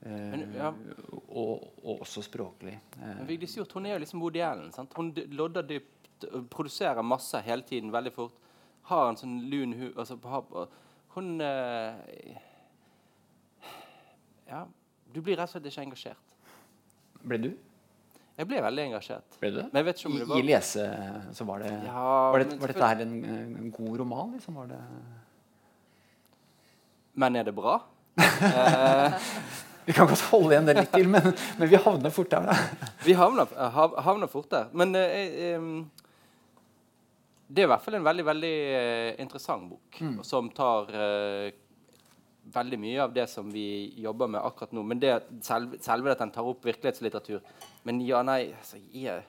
Eh, Men, ja. og, og også språklig. Eh, Men Vigdis Hjorth hun er jo liksom Woody Allen. Sant? Hun lodder dypt, produserer masse hele tiden, veldig fort. Har en sånn lun hu... Altså, hun eh, Ja. Du blir rett og slett ikke engasjert. ble du? Jeg ble veldig engasjert. Ble du? Men I, det var I lese så var det Ja, Var, det, var dette her en, en god roman? Liksom? Var det Men er det bra? eh, Vi kan godt holde igjen det litt til, men, men vi havner fort der. da. vi havner, hav, havner fort der. Men eh, eh, det er i hvert fall en veldig veldig eh, interessant bok, som tar eh, veldig mye av det som vi jobber med akkurat nå. Men det, selve, selve at den tar opp virkelighetslitteratur Men ja, nei altså, jeg,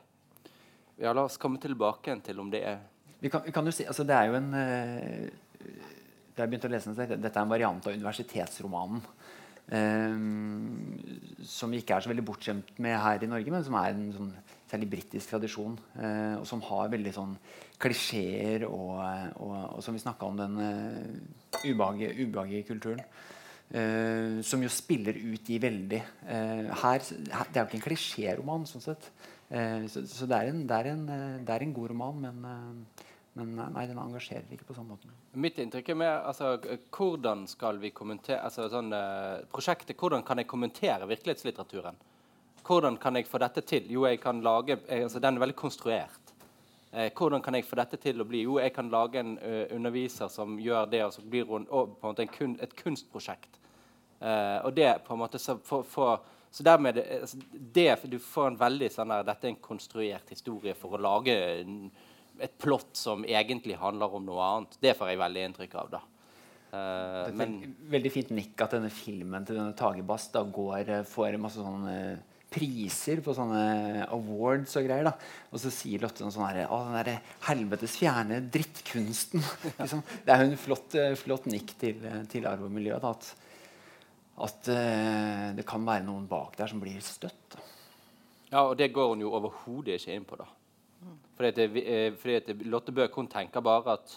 ja, La oss komme tilbake til om det er Vi kan, vi kan jo si, altså Det er jo en eh, da jeg begynte å lese den, dette er en variant av universitetsromanen. Eh, som vi ikke er så veldig bortskjemt med her i Norge, men som er en sånn, særlig britisk tradisjon. Eh, og som har veldig sånn klisjeer, og, og, og, som vi snakka om, den uh, ubehagelige kulturen. Uh, som jo spiller ut i veldig uh, her, Det er jo ikke en klisjéroman, sånn sett. Uh, så, det, er en, det, en, det, er en, god roman, men men eh, nei, den engasjerer ikke på samme måte. Mitt inntrykk er mer altså, hvordan skal vi kommentere altså, sånn, uh, prosjektet, Hvordan kan jeg kommentere virkelighetslitteraturen? Hvordan kan jeg få dette til? Jo, jeg kan lage, jeg, altså, Den er veldig konstruert. Eh, hvordan kan jeg få dette til å bli? Jo, jeg kan lage en uh, underviser som gjør det, og så blir hun på en måte en kun, et kunstprosjekt. Eh, og det på en måte så, for, for, så dermed altså, det, Du får en veldig sånn der, Dette er en konstruert historie for å lage en, et plott som egentlig handler om noe annet. Det får jeg veldig inntrykk av. da. Uh, det er veldig fint nikk at denne filmen til denne Tage Bass da går, uh, får masse sånne uh, priser på sånne awards og greier. da Og så sier Lotte noe sånn herre Å, den derre helvetes fjerne drittkunsten. liksom. Det er jo en flott, flott nikk til, til arv og miljø. Da, at, at det kan være noen bak der som blir støtt. Da. Ja, og det går hun jo overhodet ikke inn på. da fordi, det, eh, at Lotte Bøe kun tenker bare at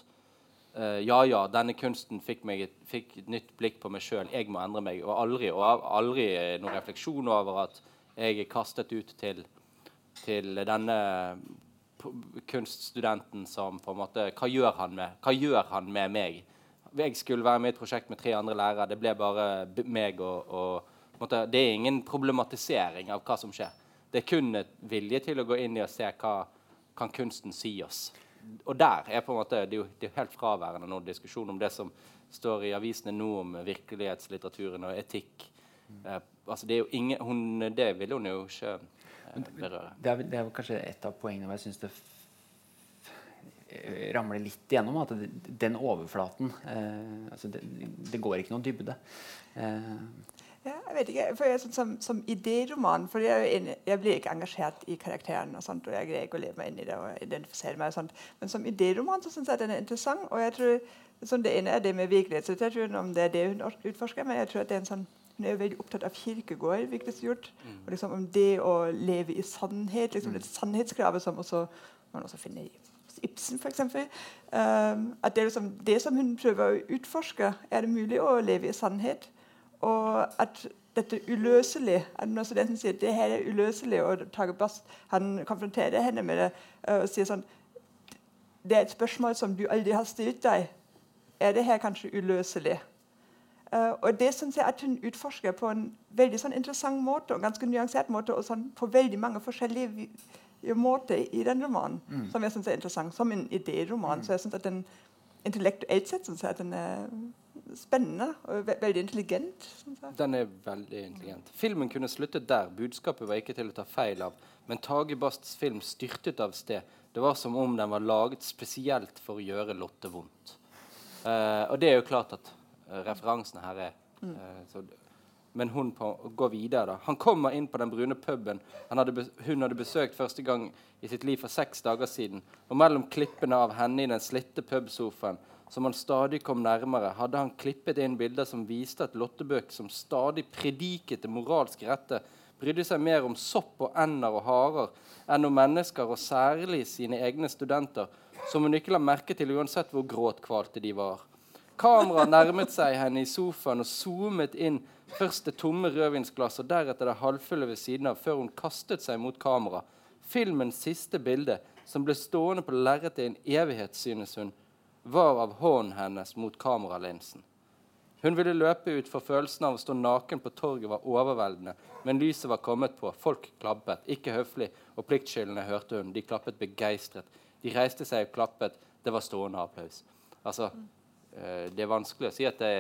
uh, ja, ja, denne kunsten fikk, meg fikk et nytt blikk på meg sjøl. Jeg må endre meg. Og aldri, og aldri noen refleksjon over at jeg er kastet ut til, til denne kunststudenten som på en måte Hva gjør han med, hva gjør han med meg? Jeg skulle være med i et prosjekt med tre andre lærere. Det ble bare meg og, og måte, Det er ingen problematisering av hva som skjer. Det er kun vilje til å gå inn i og se hva kan kunsten si oss? Og der er på en måte, Det er jo det er helt fraværende noen diskusjon om det som står i avisene nå om virkelighetslitteraturen og etikk. Eh, altså det, er jo ingen, hun, det vil hun jo ikke eh, berøre. Det er, det er kanskje et av poengene hvor jeg syns det ramler litt igjennom. At den overflaten eh, altså det, det, går ikke noen dybde. Eh, ja, jeg vet ikke, for jeg, sånn, Som, som idéroman for jeg, jeg, blir ikke engasjert i karakteren, og, sånt, og jeg greier ikke å leve meg inn i det og identifisere meg. og sånt. Men som idéroman så syns jeg den er interessant. og jeg tror sånn, Det ene er det med virkelighetslitteraturen, om det er det hun utforsker. Men jeg tror at det er en sånn, hun er veldig opptatt av kirkegård, virkelig gjort, mm. og liksom om det å leve i sannhet. liksom mm. Det sannhetskravet som også, man også finner i Ibsen, f.eks. Um, at det, liksom, det som hun prøver å utforske, er det mulig å leve i sannhet. Og at dette uløselig at Når studenten sier det her er uløselig, og Tage Bast han konfronterer henne med det og sier sånn Det er et spørsmål som du aldri har stilt deg. Er det her kanskje uløselig? Uh, og det syns jeg at hun utforsker på en veldig sånn interessant måte, og ganske nyansert måte, og sånn på veldig mange forskjellige måter i den romanen, mm. som jeg syns er interessant. Som en idéroman. Mm. Så jeg syns at den intellektuelt sett synes jeg at den er spennende og ve veldig intelligent. Den er veldig intelligent. Filmen kunne sluttet der. Budskapet var ikke til å ta feil av. Men Tage Basts film styrtet av sted. Det var som om den var laget spesielt for å gjøre Lotte vondt. Uh, og det er jo klart at uh, referansene her er uh, så, Men hun på, går videre. da. Han kommer inn på den brune puben hadde hun hadde besøkt første gang i sitt liv for seks dager siden. Og mellom klippene av henne i den slitte pubsofaen som han stadig kom nærmere, hadde han klippet inn bilder som viste at Lottebøk, som stadig prediket det moralske rette, brydde seg mer om sopp og ender og harer enn om mennesker, og særlig sine egne studenter, som hun ikke la merke til uansett hvor gråtkvalte de var. Kameraet nærmet seg henne i sofaen og zoomet inn først det tomme rødvinsglasset og deretter det halvfulle ved siden av, før hun kastet seg mot kamera. Filmens siste bilde, som ble stående på lerretet i en evighet, synes hun, var av hånden hennes mot kameralinsen. Hun ville løpe ut, for følelsen av å stå naken på torget var overveldende. Men lyset var kommet på. Folk klappet. Ikke høflig og pliktskyldende, hørte hun. De klappet begeistret. De reiste seg og klappet. Det var stående applaus. Altså, eh, det er vanskelig å si at det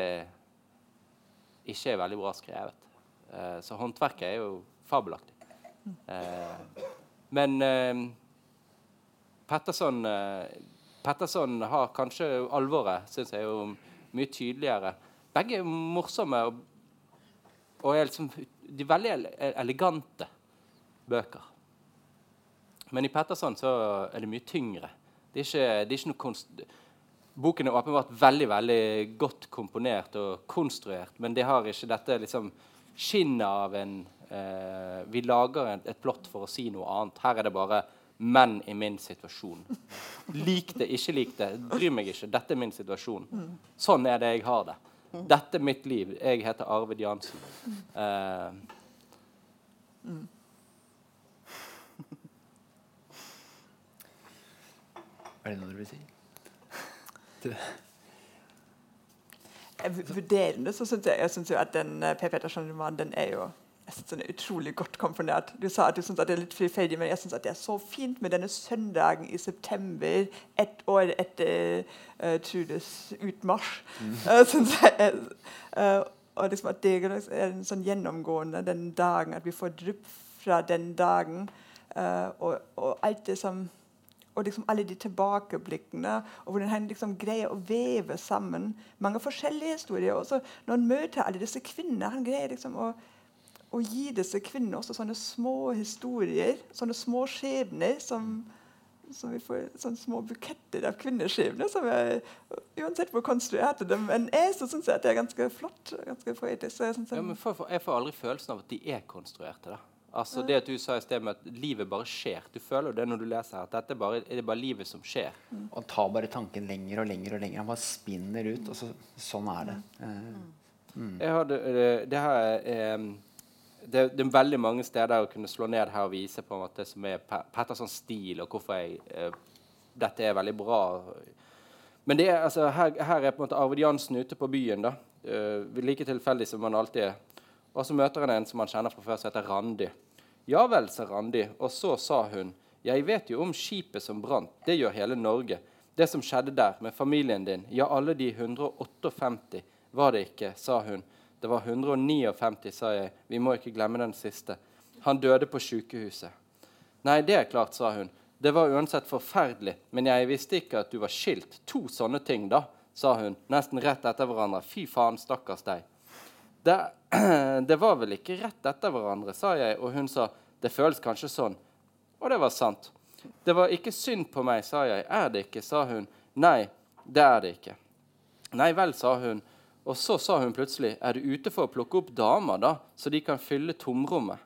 ikke er veldig bra skrevet. Eh, så håndverket er jo fabelaktig. Eh, men Petterson Petterson har kanskje alvoret, syns jeg, jo mye tydeligere. Begge er morsomme og, og er liksom, de er veldig elegante bøker. Men i Petterson så er det mye tyngre. Det er ikke, det er ikke noe konst... boken er åpenbart veldig veldig godt komponert og konstruert, men det har ikke dette liksom skinnet av en eh, Vi lager et, plott for å si noe annet. Her er det bare menn i min situasjon. Lik det, ikke lik det. Bryr meg ikke. Dette er min situasjon. Sånn er det jeg har det. Dette er mitt liv. Jeg heter Arvid Jansen. Eh, Er det noe du vil si? Vurderende så syns jeg, jeg synes jo at den P. Per Petterson-romanen den er jo jeg synes den er utrolig godt komponert. Du sa at du syns det er litt frifeldig, men jeg syns det er så fint med denne søndagen i september, ett år etter uh, Trudes utmarsj. Uh, jeg, uh, og liksom at det er en sånn gjennomgående den dagen, at vi får drypp fra den dagen. og, og alt det som og liksom alle de tilbakeblikkene, og hvordan han liksom greier å veve sammen mange forskjellige historier. Og så når han møter alle disse kvinnene, han greier liksom å, å gi disse kvinnene også sånne små historier, sånne små skjebner som, som vi får sånne små buketter av kvinneskjebner. som jeg, Uansett hvor konstruerte de enn er, så syns jeg at det er ganske flott. ganske poetisk. Så jeg, ja, men for, for, jeg får aldri følelsen av at de er konstruerte. da. Altså Det at du sa i sted med at livet bare skjer. Du føler jo det når du leser her, at dette er bare, det er bare livet som skjer. Og han tar bare tanken lenger og lenger og lenger. Han bare spinner ut. og så, Sånn er det. Eh, Jeg hadde, eh, det, her er, eh, det, det er veldig mange steder å kunne slå ned her og vise på en måte som er Pe- Pettersons stil, og hvorfor jeg, eh, dette er veldig bra. Men er, altså, her, her er på en måte Arvid Jansen ute på byen. da, eh, like tilfeldig som han alltid er. Og så møter han en som han kjenner fra før, som heter Randi. Ja vel, sa Randi, og så sa hun, jeg vet jo om skipet som brant, det gjør hele Norge. Det som skjedde der, med familien din, ja, alle de 158 var det ikke, sa hun. Det var 159, sa jeg, vi må ikke glemme den siste. Han døde på sykehuset. Nei, det er klart, sa hun. Det var uansett forferdelig, men jeg visste ikke at du var skilt. To sånne ting, da, sa hun, nesten rett etter hverandre. Fy faen, stakkars deg. Det, det var vel ikke rett etter hverandre, sa jeg, og hun sa det føles kanskje sånn. Og det var sant. Det var ikke synd på meg, sa jeg. Er det ikke, sa hun. Nei, det er det ikke. Nei vel, sa hun. Og så sa hun plutselig, er du ute for å plukke opp damer, da, så de kan fylle tomrommet?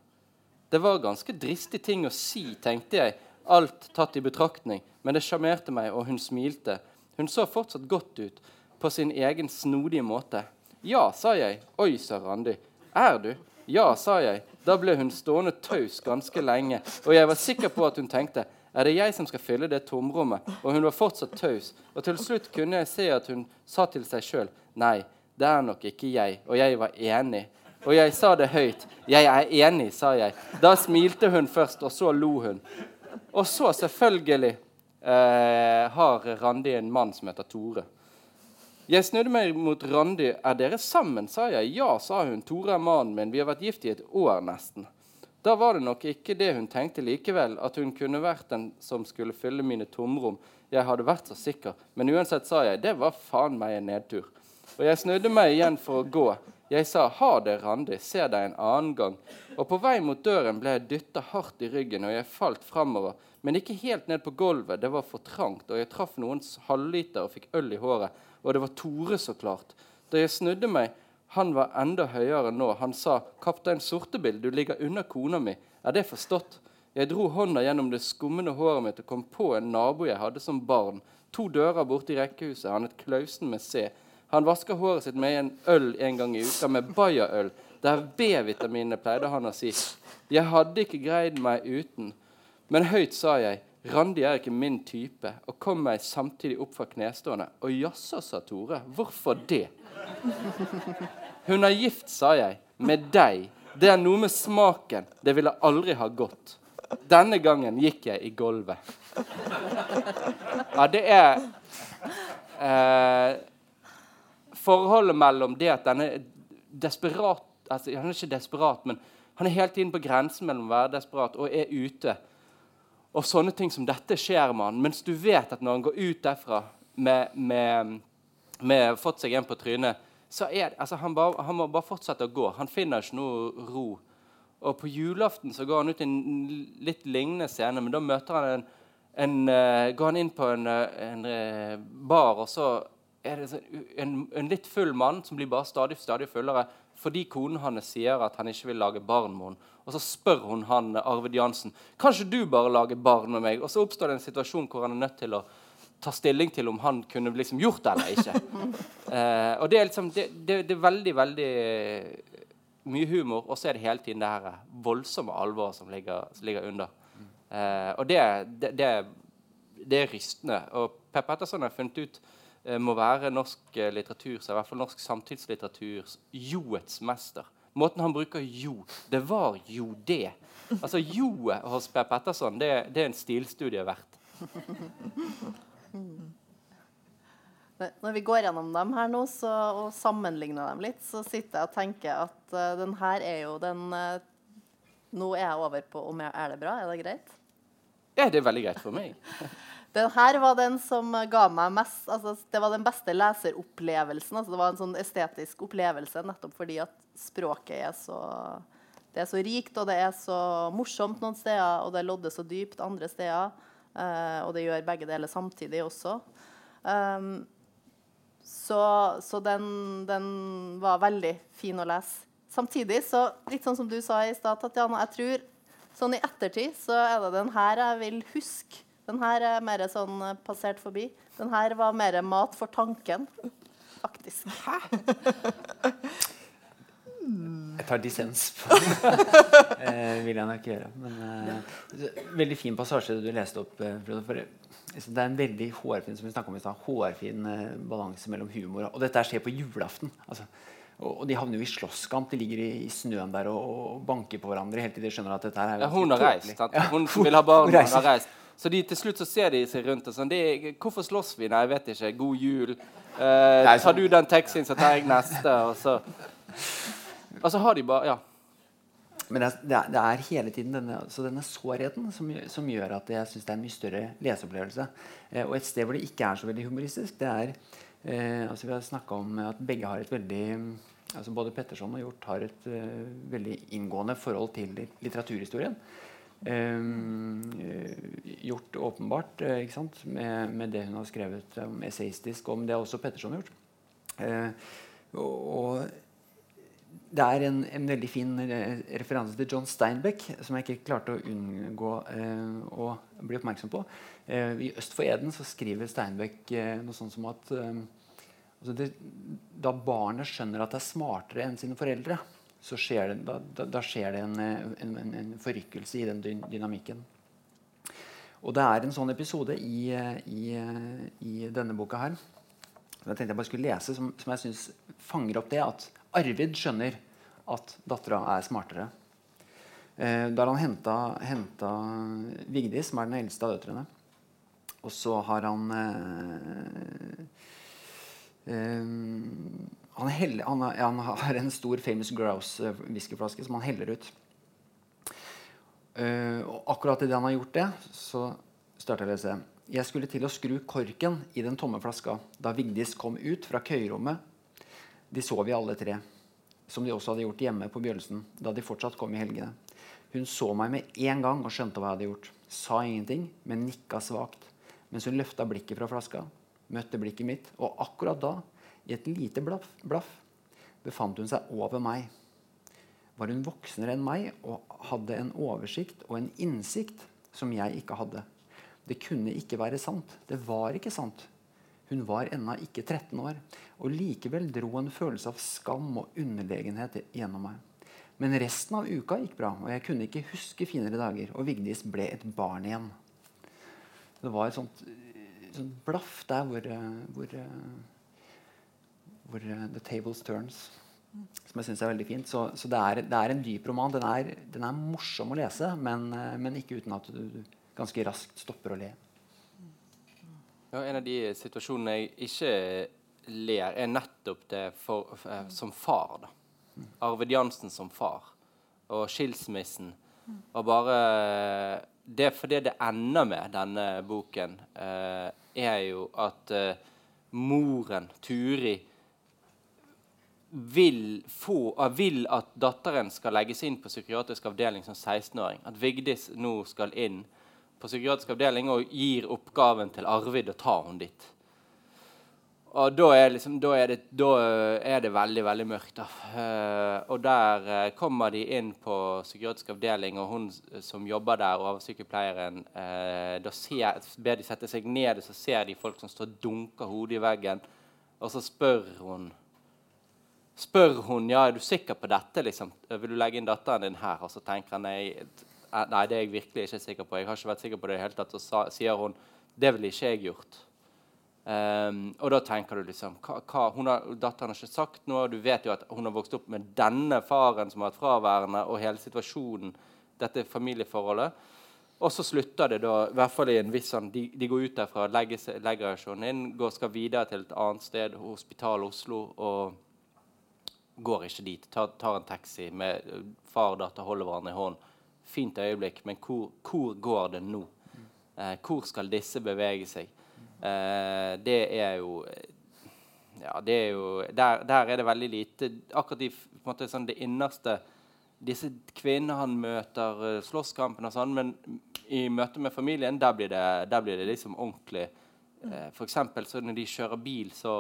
Det var ganske dristig ting å si, tenkte jeg, alt tatt i betraktning, men det sjarmerte meg, og hun smilte. Hun så fortsatt godt ut, på sin egen snodige måte. Ja, sa jeg. Oi, sa Randi. Er du? Ja, sa jeg. Da ble hun stående taus ganske lenge, og jeg var sikker på at hun tenkte er det jeg som skal fylle det tomrommet? Og hun var fortsatt taus. Og til slutt kunne jeg se at hun sa til seg sjøl nei, det er nok ikke jeg. Og jeg var enig. Og jeg sa det høyt. Jeg er enig, sa jeg. Da smilte hun først, og så lo hun. Og så, selvfølgelig, eh, har Randi en mann som heter Tore. Jeg snudde meg mot Randi. 'Er dere sammen?' sa jeg. 'Ja', sa hun. 'Tore er mannen min. Vi har vært gift i et år, nesten.' Da var det nok ikke det hun tenkte likevel, at hun kunne vært den som skulle fylle mine tomrom. Jeg hadde vært så sikker. Men uansett sa jeg, det var faen meg en nedtur. Og jeg snudde meg igjen for å gå. Jeg sa, 'Ha det, Randi. Se deg en annen gang.' Og på vei mot døren ble jeg dytta hardt i ryggen, og jeg falt framover. Men ikke helt ned på gulvet, det var for trangt, og jeg traff noens halvliter og fikk øl i håret. Og det var Tore, så klart. Da jeg snudde meg, han var enda høyere nå. Han sa, 'Kaptein Sortebil, du ligger under kona mi. Er det forstått?' Jeg dro hånda gjennom det skummende håret mitt og kom på en nabo jeg hadde som barn. To dører borte i rekkehuset. Han het Klausen med C. Han vasker håret sitt med en øl en gang i uka, med Bayer-øl. Det er B-vitaminene, pleide han å si. Jeg hadde ikke greid meg uten. Men høyt sa jeg, Randi er ikke min type, og kom meg samtidig opp fra knestående. Og jaså, sa Tore, hvorfor det? Hun er gift, sa jeg, med deg. Det er noe med smaken. Det ville aldri ha gått. Denne gangen gikk jeg i gulvet. Ja, det er eh, Forholdet mellom det at denne desperat altså, Han er ikke desperat, men han er hele tiden på grensen mellom å være desperat og er ute. Og sånne ting som dette skjer med han, mens du vet at når han går ut derfra med, med, med fått seg en på trynet, så er det, altså han, bare, han må bare fortsette å gå. Han finner ikke noe ro. Og på julaften så går han ut i en litt lignende scene, men da møter han en, en, uh, går han inn på en, en uh, bar, og så er det en, en, litt full mann som blir bare stadig, stadig fullere fordi konen hans sier at han ikke vil lage barn med henne. Og så spør hun han Arvid Jansen kanskje du bare lager barn med meg. Og så oppstår det en situasjon hvor han er nødt til å ta stilling til om han kunne liksom gjort det eller ikke. eh, og det er liksom det, det, det, er veldig, veldig mye humor, og så er det hele tiden det her voldsomme alvoret som ligger, som ligger under. Eh, og det, det, det, er rystende. Og Per Petterson har funnet ut eh, må være norsk eh, litteratur, så i hvert fall norsk samtidslitteratur, joets mester. Måten han bruker jo Det var jo det. Altså Joet hos Per Petterson det, det er en stilstudie verdt. Når vi går gjennom dem her nå så, og sammenligner dem litt, så sitter jeg og tenker at uh, den her er jo den uh, Nå er jeg over på om jeg er det bra. Er det greit? Ja, det er veldig greit for meg. den her var den som ga meg mest altså, Det var den beste leseropplevelsen. Altså, det var en sånn estetisk opplevelse nettopp fordi at språket er så det er så rikt, og det er så morsomt noen steder, og det lodder så dypt andre steder. Uh, og det gjør begge deler samtidig også. Um, så, så den, den, var veldig fin å lese. Samtidig, så litt sånn som du sa i stad, Tatjana, jeg tror sånn i ettertid så er det den her jeg vil huske. Den her er mer sånn eh, passert forbi. Den her var mer mat for tanken, faktisk. Hæ? Jeg tar dissens på det. eh, vil jeg nok gjøre. Men eh, Veldig fin passasje du leste opp. Eh, for det er en veldig hårfin som vi om i sted, hårfin eh, balanse mellom humor og Dette skjer på julaften. Altså, og, og, de havner jo i slåsskamp. De ligger i, i snøen der og, og, banker på hverandre helt til De skjønner at dette er ja, Hun har reist. Hun vil ha barn, hun har reist. Så de, til slutt så ser de seg rundt og sånn de, 'Hvorfor slåss vi?' Nei, jeg vet ikke. God jul. Eh, tar du den taxien, så tar jeg neste. Og så og så har de bare Ja. Men det er, det er, hele tiden denne, så denne sårheten som, som, gjør at jeg syns det er en mye større leseopplevelse. Eh, og et sted hvor det ikke er så veldig humoristisk, det er eh, altså Vi har snakka om at begge har et veldig altså Både Petterson og Hjort har et uh, veldig inngående forhold til litteraturhistorien. Um, gjort åpenbart sant? Med, med, det hun har skrevet om essayistisk om. Det har også Petterson gjort. Uh, og det er en, en, veldig fin referanse til John Steinbeck som jeg ikke klarte å unngå eh, å bli oppmerksom på. Eh, I 'Øst for Eden' så skriver Steinbeck eh, noe sånt som at eh, altså det, da barnet skjønner at det er smartere enn sine foreldre, skjer det, da, da, skjer det en, en, en, forrykkelse i den dynamikken. Og det er en sånn episode i, i, i denne boka her jeg tenkte jeg bare skulle lese, som, som jeg syns fanger opp det at Arvid skjønner at dattera er smartere. Eh, da har han henta, henta Vigdis, som er den eldste av døtrene. Og så har han eh, eh, han, heller, han, han, har en stor Famous Grouse eh, som han heller ut. Uh, og akkurat idet han har gjort det, så starter jeg å lese. Jeg skulle til å skru korken i den tomme flaska da Vigdis kom ut fra køyerommet de sov i alle tre, som de også hadde gjort hjemme på Bjølsen da de fortsatt kom i helgene. Hun så meg med en gang og skjønte hva jeg hadde gjort. Sa ingenting, men nikka svakt mens hun løfta blikket fra flaska, møtte blikket mitt, og akkurat da, i et lite blaff, blaff befant hun seg over meg. Var hun voksnere enn meg og hadde en oversikt og en innsikt som jeg ikke hadde. Det kunne ikke være sant. Det var ikke sant. Hun var ennå ikke 13 år, og likevel dro en følelse av skam og underlegenhet gjennom meg. Men resten av uka gikk bra, og jeg kunne ikke huske finere dager. Og Vigdis ble et barn igjen. Det var et sånt, sånt blaff der hvor, hvor, hvor, The Tables Turns. Som jeg syns er veldig fint. Så, så det, er, det, er, en dyp roman. Den er, den er morsom å lese, men, men, ikke uten at du ganske raskt stopper å le. Ja, en av de situasjonene jeg ikke ler, er nettopp det for, for, som far. da. Arvid Jansen som far. Og skilsmissen. Og bare Det fordi det ender med denne boken, eh, er jo at eh, moren, Turi, vil, få, uh, vil, at datteren skal legges inn på psykiatrisk avdeling som 16-åring. At Vigdis nå skal inn på psykiatrisk avdeling og gir oppgaven til Arvid å ta henne dit. Og da er, liksom, da er, det, da er det, veldig veldig mørkt. Uh, og der uh, kommer de inn på psykiatrisk avdeling, og hun som jobber der, og sykepleieren, uh, Da ser, ber de sette seg ned, og så ser de folk som står og dunker hodet i veggen. Og så spør hun spør hun, ja, er du sikker på dette. liksom? Vil du legge inn datteren din her? Og så tenker han nei, nei, det er jeg virkelig ikke sikker på. Jeg har ikke vært sikker på det i hele tatt. Og så sier hun det ville ikke jeg gjort. Um, og da tenker du liksom hva, hva, har, Datteren har ikke sagt noe. Du vet jo at hun har vokst opp med denne faren som har vært fraværende, og hele situasjonen, dette familieforholdet. Og så slutter det da i hvert fall i en viss sånn, De, de går ut derfra, legger, legger inn, går, skal videre til et annet sted, Hospital Oslo, og går ikke dit. Tar, tar en taxi med far og datter, holder hverandre i hånden. Fint øyeblikk, men hvor, hvor går det nå? Eh, hvor skal disse bevege seg? Eh, det er jo ja, det er jo der, der, er det veldig lite Akkurat i måte, sånn, det innerste Disse kvinnene han møter, uh, slåsskampen og sånn, men i møte med familien, der blir det, der blir det liksom ordentlig. Eh, eksempel, når de kjører bil, så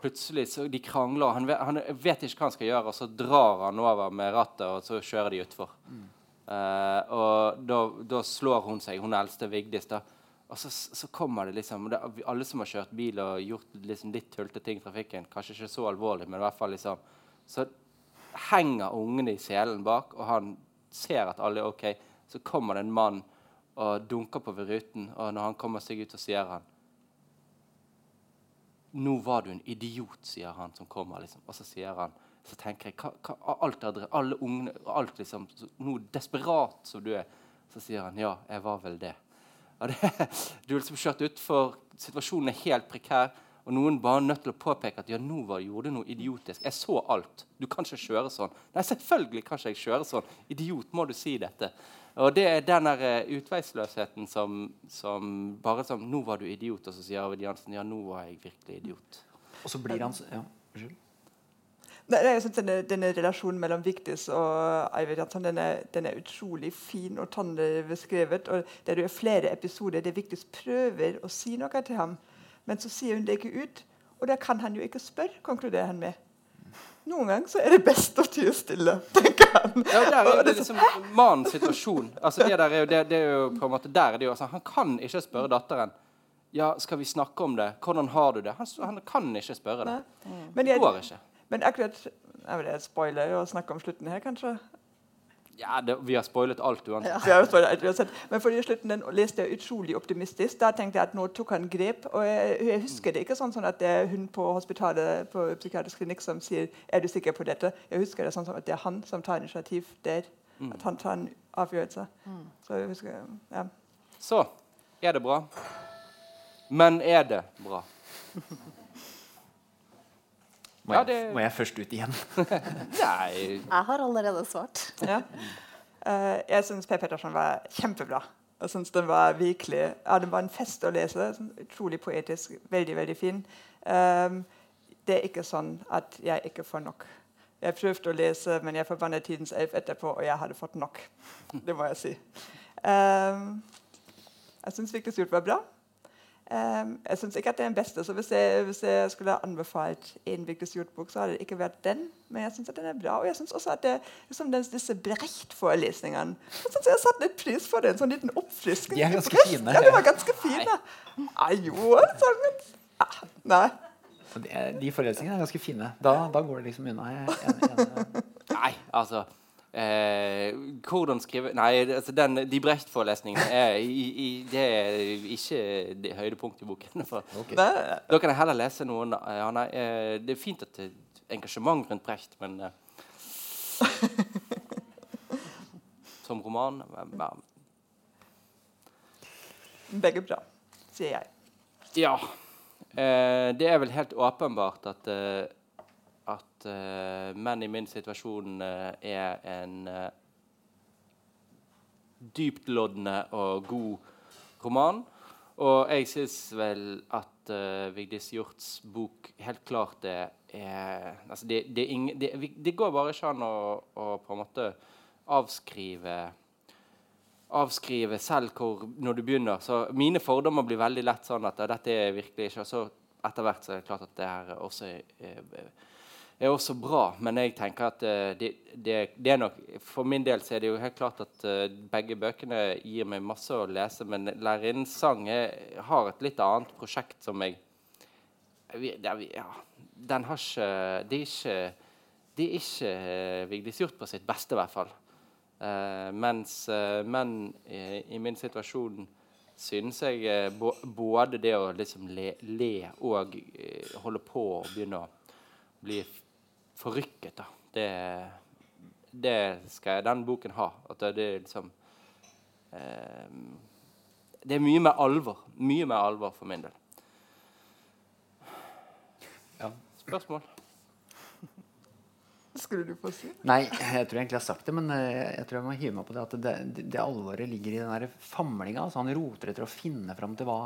plutselig så de krangler. Han vet, han vet ikke hva han skal gjøre, og så drar han over med rattet, og så kjører de utfor. Mm. Uh, og da, da, slår hun seg, hun eldste Vigdis. da og så, så, kommer det liksom det, Alle som har kjørt bil og gjort liksom litt tullete ting i trafikken, kanskje ikke så alvorlig, men i hvert fall liksom Så henger ungene i selen bak, og han ser at alle er OK. Så kommer det en mann og dunker på ved ruten, og når han kommer seg ut, så sier han nå var du en idiot, sier han som kommer. liksom. Og så sier han, så tenker jeg hva, hva, alt er, Alle ungene alt liksom, Noe desperat som du er. Så sier han ja, jeg var vel det. Det, du er liksom kjørt utfor. Situasjonen er helt prekær. Og noen bare nødt til å påpeke at ja, nå var, gjorde du noe idiotisk. Jeg så alt. Du kan ikke kjøre sånn. Nei, selvfølgelig kan ikke jeg kjøre sånn. Idiot, må du si dette. Og det er den der uh, utveisløsheten som, som, bare som Nå var du idiot. Og så sier Arvid Jansen ja, nå var jeg virkelig idiot. Og så blir han ja, Unnskyld. Nei, jeg synes denne, denne, relasjonen mellom Vigdis og Eivind den, den, er utrolig fin og tannlig beskrevet. og Det er flere episoder der Vigdis prøver å si noe til ham, men så sier hun det ikke ut. Og da kan han jo ikke spørre, konkluderer han med. Noen ganger så er det best å tie stille, tenker. Ja, der er det liksom mannens situasjon. Altså, det der er jo, det, det er jo på en måte der er det jo, altså, Han kan ikke spørre datteren ja, skal vi snakke om det. Hvordan har du det? Han, han kan ikke spørre det. Det går ikke. Men akkurat er vil spoiler å snakke om slutten her, kanskje? Ja, det, Vi har spoilet alt uansett. Ja. Spoilet Men Men fordi slutten den leste jeg utrolig optimistisk. Da tenkte jeg at nå tok han grep. og Jeg, jeg husker det ikke sånn, sånn at det er hun på hospitalet på psykiatrisk klinikk som sier er du sikker på dette. Jeg husker det sånn at det er han som tar initiativ der. Mm. At han tar en avgjørelse. Mm. Så jeg husker, ja. Så er det bra. Men er det bra? Må, ja, det... jeg, må jeg først ut igjen? Nei. Jeg har allerede svart. Ja. Uh, jeg syns Per Petterson var kjempebra. Jeg synes den var virkelig, ja, den var en fest å lese. Sånn, utrolig poetisk. Veldig, veldig fin. Um, det er ikke sånn at jeg ikke får nok. Jeg prøvde å lese, men jeg forbannet Tidens Elf etterpå, og jeg hadde fått nok. Det må jeg si. Um, jeg syns Vigdis gjort var bra. Jeg syns ikke at det er den beste. så Hvis jeg, hvis jeg skulle ha anbefalt en Vigdis Hjorth-bok, så hadde det ikke vært den. Men jeg syns den er bra. Og jeg syns også at det, liksom disse Brecht-forelesningene Jeg synes jeg har satt litt pris for det. En sånn liten oppfriskning. De er ganske Brecht. fine. Ja, de var ganske fine. Nei, jo, sånn, ah, Nei. De forelesningene er ganske fine. Da, da går det liksom unna. Jeg, jeg, jeg, Nei, altså Eh, hvordan skrive Nei, altså den, de Brecht-forelesningene er, i, i, det er ikke det høydepunktet i boken. Okay. Da kan jeg heller lese noen ja, nei, eh, Det er fint at det er engasjement rundt Brecht, men eh, Som roman ja. Begge bra, sier jeg. Ja. Eh, det er vel helt åpenbart at eh, at uh, menn i min situasjon uh, er en uh, dyptloddende og god roman. Og jeg syns vel at Vigdis Hjorts bok helt klart er, er altså det, det, er ingen, det, det, går bare ikke an å, å, på en måte avskrive avskrive selv hvor, når du begynner. Så mine fordommer blir veldig lett sånn at dette er virkelig ikke. Og så etter hvert så er det klart at det her også er, er også bra. Men jeg tenker at uh, det, det, det, er nok For min del så er det jo helt klart at uh, begge bøkene gir meg masse å lese. Men 'Lærerinnens sang' har et litt annet prosjekt som jeg ja, Den har ikke Det er ikke, det er ikke uh, Vigdis gjort på sitt beste, i hvert fall. Uh, mens uh, menn i, i, min situasjon synes jeg uh, både det å liksom le, le og holde på å begynne å bli forrykket, da. Det, det skal den boken ha. At det, det er liksom Det er mye mer alvor. Mye mer alvor for min del. Ja. Spørsmål? skulle du få si? Nei, jeg tror egentlig jeg har sagt det, men eh, jeg tror jeg må hive meg på det. At det, det, det alvoret ligger i den der famlinga. Altså han roter etter å finne fram til hva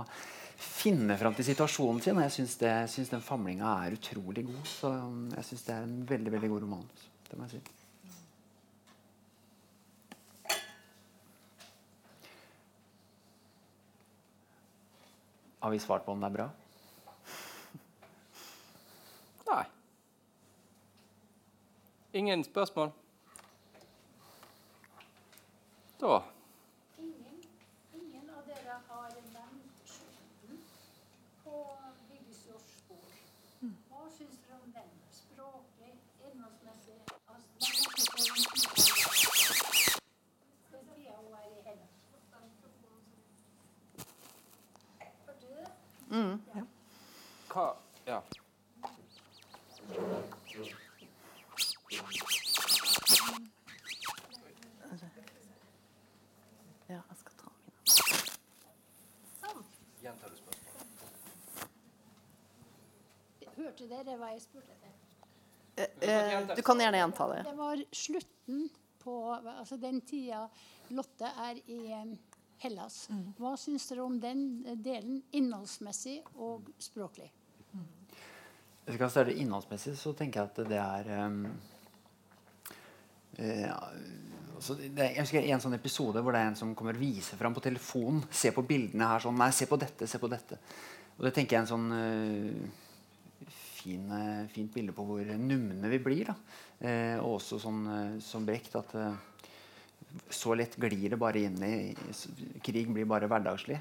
Finne fram til situasjonen sin. Og jeg syns, den famlinga er utrolig god. Så um, jeg syns det er en veldig, veldig god roman. Det må jeg si. Har vi svart på om det er bra? Nei. Ingen spørsmål? Da Ingen, ingen av dere har nevnt slutten på Vigdis Hjorts bok. Hva syns dere om den? Språklig, innholdsmessig altså, Den tida hun er i henne. Hørte du det? Mm, ja. Hva Ja. ja, jeg skal ta mine. Gjentar du spørsmålet? Hørte dere hva jeg spurte etter? Eh, eh, du kan gjerne gjenta det. Det var slutten på altså den tida Lotte er i Hellas. Hva syns dere om den eh, delen innholdsmessig og språklig? Hvis jeg kan starte innholdsmessig, så tenker jeg at det er um, ja, altså det, Jeg husker en sånn episode hvor det er en som kommer og viser fram på telefonen. Se på bildene her sånn. Nei, se på dette, se på dette. Og det tenker jeg er en sånn uh, fin, uh, fint bilde på hvor numne vi blir. da. Uh, og også sånn som Brecht at så lett glir det bare inn i Krig blir bare hverdagslig.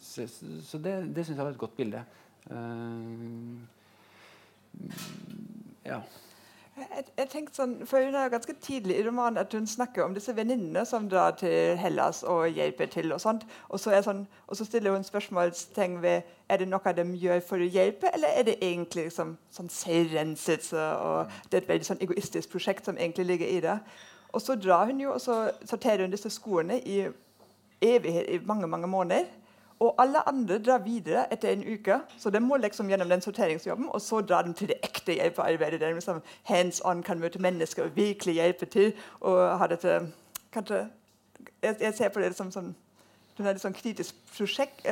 så, så det, det syns jeg var et godt bilde. ja. Jeg, jeg tenkte sånn, for Hun er ganske tidlig i romanen at hun snakker om disse venninnene som drar til Hellas og hjelper til. Og sånt. Og så, sånn, og så stiller hun spørsmålstegn ved er det noe de gjør for å hjelpe, eller er det egentlig liksom, sånn selvrenselse. og Det er et veldig sånn egoistisk prosjekt som egentlig ligger i det. Og så drar hun jo, og så sorterer hun disse skoene i evighet, i mange mange måneder. Og alle andre drar videre etter en uke, så de må liksom gjennom den sorteringsjobben. Og så drar de til det ekte hjelpearbeidet, der de liksom hands on kan møte mennesker og virkelig hjelpe til. og ha dette, kanskje, jeg, jeg ser på det som sånn, hun et sånn kritisk, prosjekt,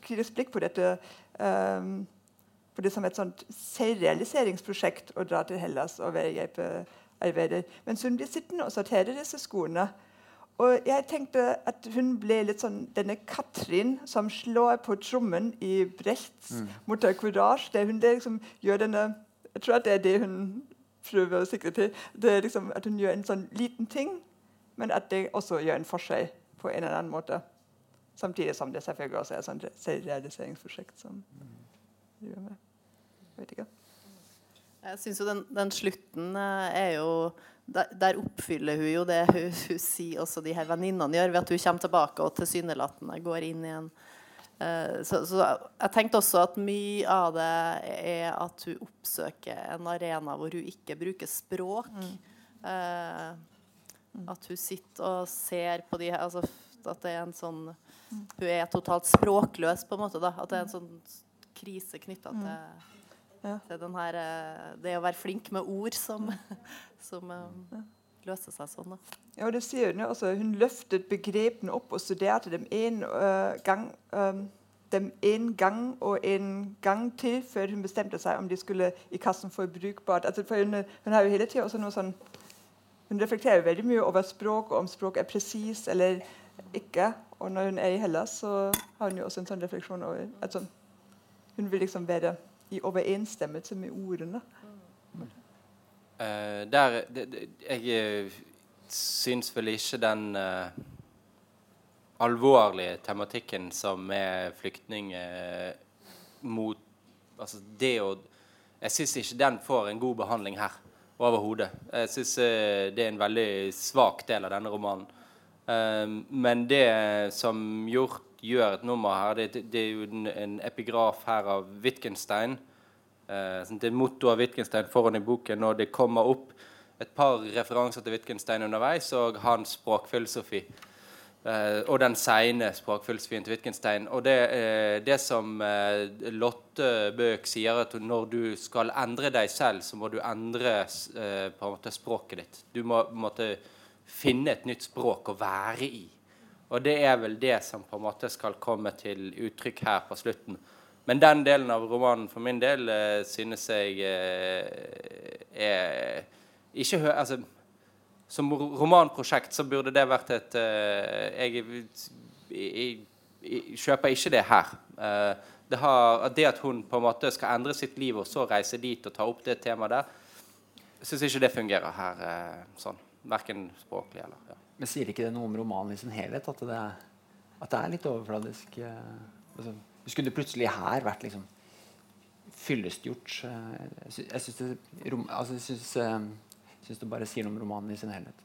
kritisk blikk på dette. Um, på det som et sånt selvrealiseringsprosjekt å dra til Hellas og være hjelpearbeider. Mens hun blir sittende og sortere disse skoene. Og jeg tenkte at hun ble litt sånn denne Katrin som slår på trommen i Brechts mm. 'Mutter Courage'. Der hun liksom gjør denne Jeg tror at det er det hun prøver å sikre til. Det er liksom At hun gjør en sånn liten ting, men at det også gjør en forskjell på en eller annen måte. Samtidig som det selvfølgelig også er et sånt selvrealiseringsprosjekt som driver med. Jeg vet ikke. Jeg syns jo den, den, slutten eh, er jo der, der, oppfyller hun jo det hun, hun sier også de her venninnene gjør, ved at hun kommer tilbake og tilsynelatende går inn igjen. Uh, så, så, jeg tenkte også at mye av det er at hun oppsøker en arena hvor hun ikke bruker språk. Mm. Eh, at hun sitter og ser på de her altså, At det er en sånn Hun er totalt språkløs, på en måte. Da. At det er en sånn krise knytta til ja. til den her, eh, det å være flink med ord som, som ja. løser seg sånn. Da. Ja, det sier Hun også. Hun løftet begrepene opp og studerte dem en uh, gang. Um, dem en gang og en gang til før hun bestemte seg om de skulle i kassen for brukbart. Altså, for hun, hun, har jo hele tiden også noe sånn hun reflekterer veldig mye over språk, og om språk er presis eller ikke. Og når hun er i Hellas, så har hun jo også en sånn refleksjon over at sånn, Hun vil liksom være i overensstemmelse med ordene. Uh, der, det, det, jeg eh, syns vel ikke den uh, alvorlige tematikken som er flyktning uh, mot Altså det å Jeg syns ikke den får en god behandling her overhodet. Jeg syns det er en veldig svak del av denne romanen. Men det som gjort, gjør et nummer her, det, det er jo en, en epigraf her av Wittgenstein. Eh, sånn, det er motto av Wittgenstein foran i boken, og det kommer opp et par referanser til Wittgenstein underveis, og hans språkfilosofi. Eh, og den seine språkfilosofien til Wittgenstein. Og det, eh, det som eh, Lotte Bøk sier, at når du skal endre deg selv, så må du endre på en måte språket ditt. Du må måtte finne et nytt språk å være i. Og det er vel det som på en måte skal komme til uttrykk her på slutten. Men den delen av romanen for min del synes jeg er ikke hø altså, som romanprosjekt så burde det vært et eh, jeg, jeg, jeg, kjøper ikke det her. Eh, det, har, det, at hun på en måte skal endre sitt liv og så reise dit og ta opp det temaet der, syns ikke det fungerer her uh, sånn. Verken språklig eller ja. Men sier ikke det noe om romanen i sin helhet? At det at det er litt overfladisk? Altså, skulle det plutselig her vært liksom fyllestgjort? Jeg syns det, altså, jeg synes, du bare sier noe om romanen i sin helhet?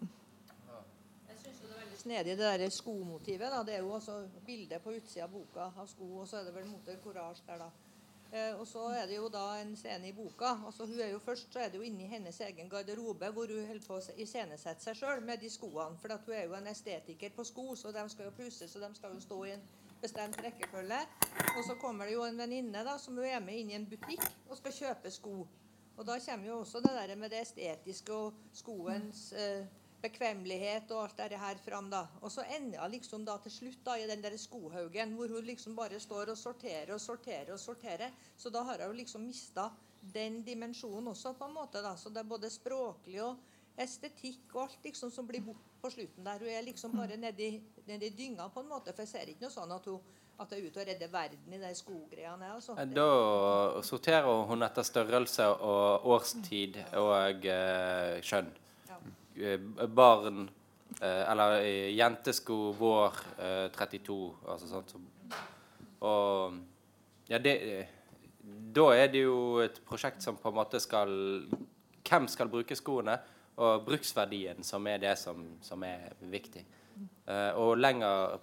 Jeg syns det er veldig snedig det der skomotivet. Da. Det er jo også bildet på utsida av boka av sko, og så er det vel motor courage der, da. Eh, og så er det jo da en scene i boka. altså hun er jo Først så er det jo inni hennes egen garderobe hvor hun holder på å iscenesette seg sjøl med de skoene. For hun er jo en estetiker på sko, så de skal jo pusses, og de skal jo stå i en bestemt rekkefølge. Og så kommer det jo en venninne da, som er med inn i en butikk og skal kjøpe sko. Og da kommer jo også det der med det estetiske og skoens eh, bekvemmelighet og alt det her fram. da. Og så ender hun liksom da til slutt da i den der skohaugen hvor hun liksom bare står og sorterer og sorterer og sorterer. Så da har hun liksom mista den dimensjonen også, på en måte. da. Så det er både språklig og estetikk og alt liksom som blir bort på slutten der. Hun er liksom bare nedi, nedi dynga, på en måte. For jeg ser ikke noe sånn at hun at det er ute og redder verden i de skogreiene. Altså. Da sorterer hun etter størrelse og årstid og eh, kjønn. Eh, barn eh, Eller jentesko vår 32, eh, altså sånt. Og ja, det Da er det jo et prosjekt som på en måte skal Hvem skal bruke skoene? Og bruksverdien som er det som, som er viktig. Og lenger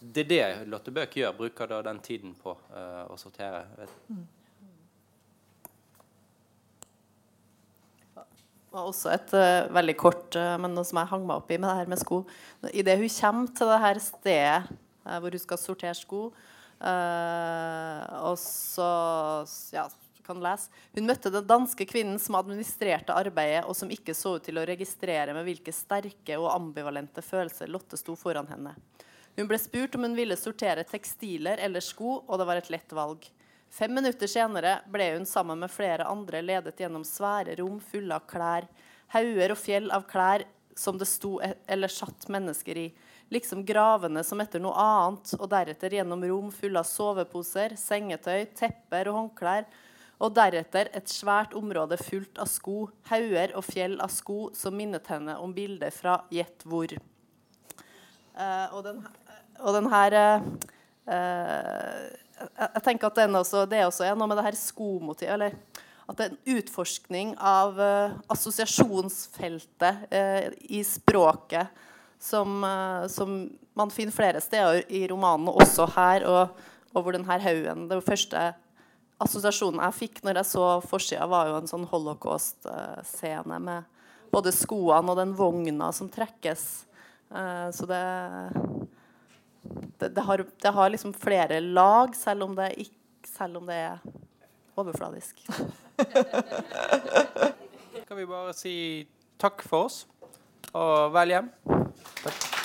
det er det Lotte Bøk gjør. Bruker da den tiden på å sortere. Mm. Var også et uh, veldig kort uh, men noe som jeg hang meg opp i med det her med sko. Idet hun kommer til det her stedet hvor hun skal sortere sko, og så ja, kan lese. Hun møtte den danske kvinnen som administrerte arbeidet, og som ikke så ut til å registrere med hvilke sterke og ambivalente følelser Lotte sto foran henne. Hun ble spurt om hun ville sortere tekstiler eller sko, og det var et lett valg. Fem minutter senere ble hun sammen med flere andre ledet gjennom svære rom fulle av klær, hauger og fjell av klær som det sto e- eller satt mennesker i, liksom gravene som etter noe annet, og deretter gjennom rom fulle av soveposer, sengetøy, tepper og håndklær, og deretter et svært område fullt av sko, hauger og fjell av sko som minnet henne om bilder fra Gjett hvor. Uh, og den, og den her uh, Jeg tenker at også, det er også noe med det her skomotivet Eller at det er en utforskning av uh, assosiasjonsfeltet uh, i språket som, som, man finner flere steder i romanen, også her. Og, og hvor denne haugen Den første assosiasjonen jeg fikk når jeg så forsida, var jo en sånn holocaust-scene med både skoene og den vogna som trekkes. så det det, det, har, det, har, liksom flere lag, selv om det, ikke, selv om det er overfladisk. kan vi bare si takk for oss, og vel hjem. Takk.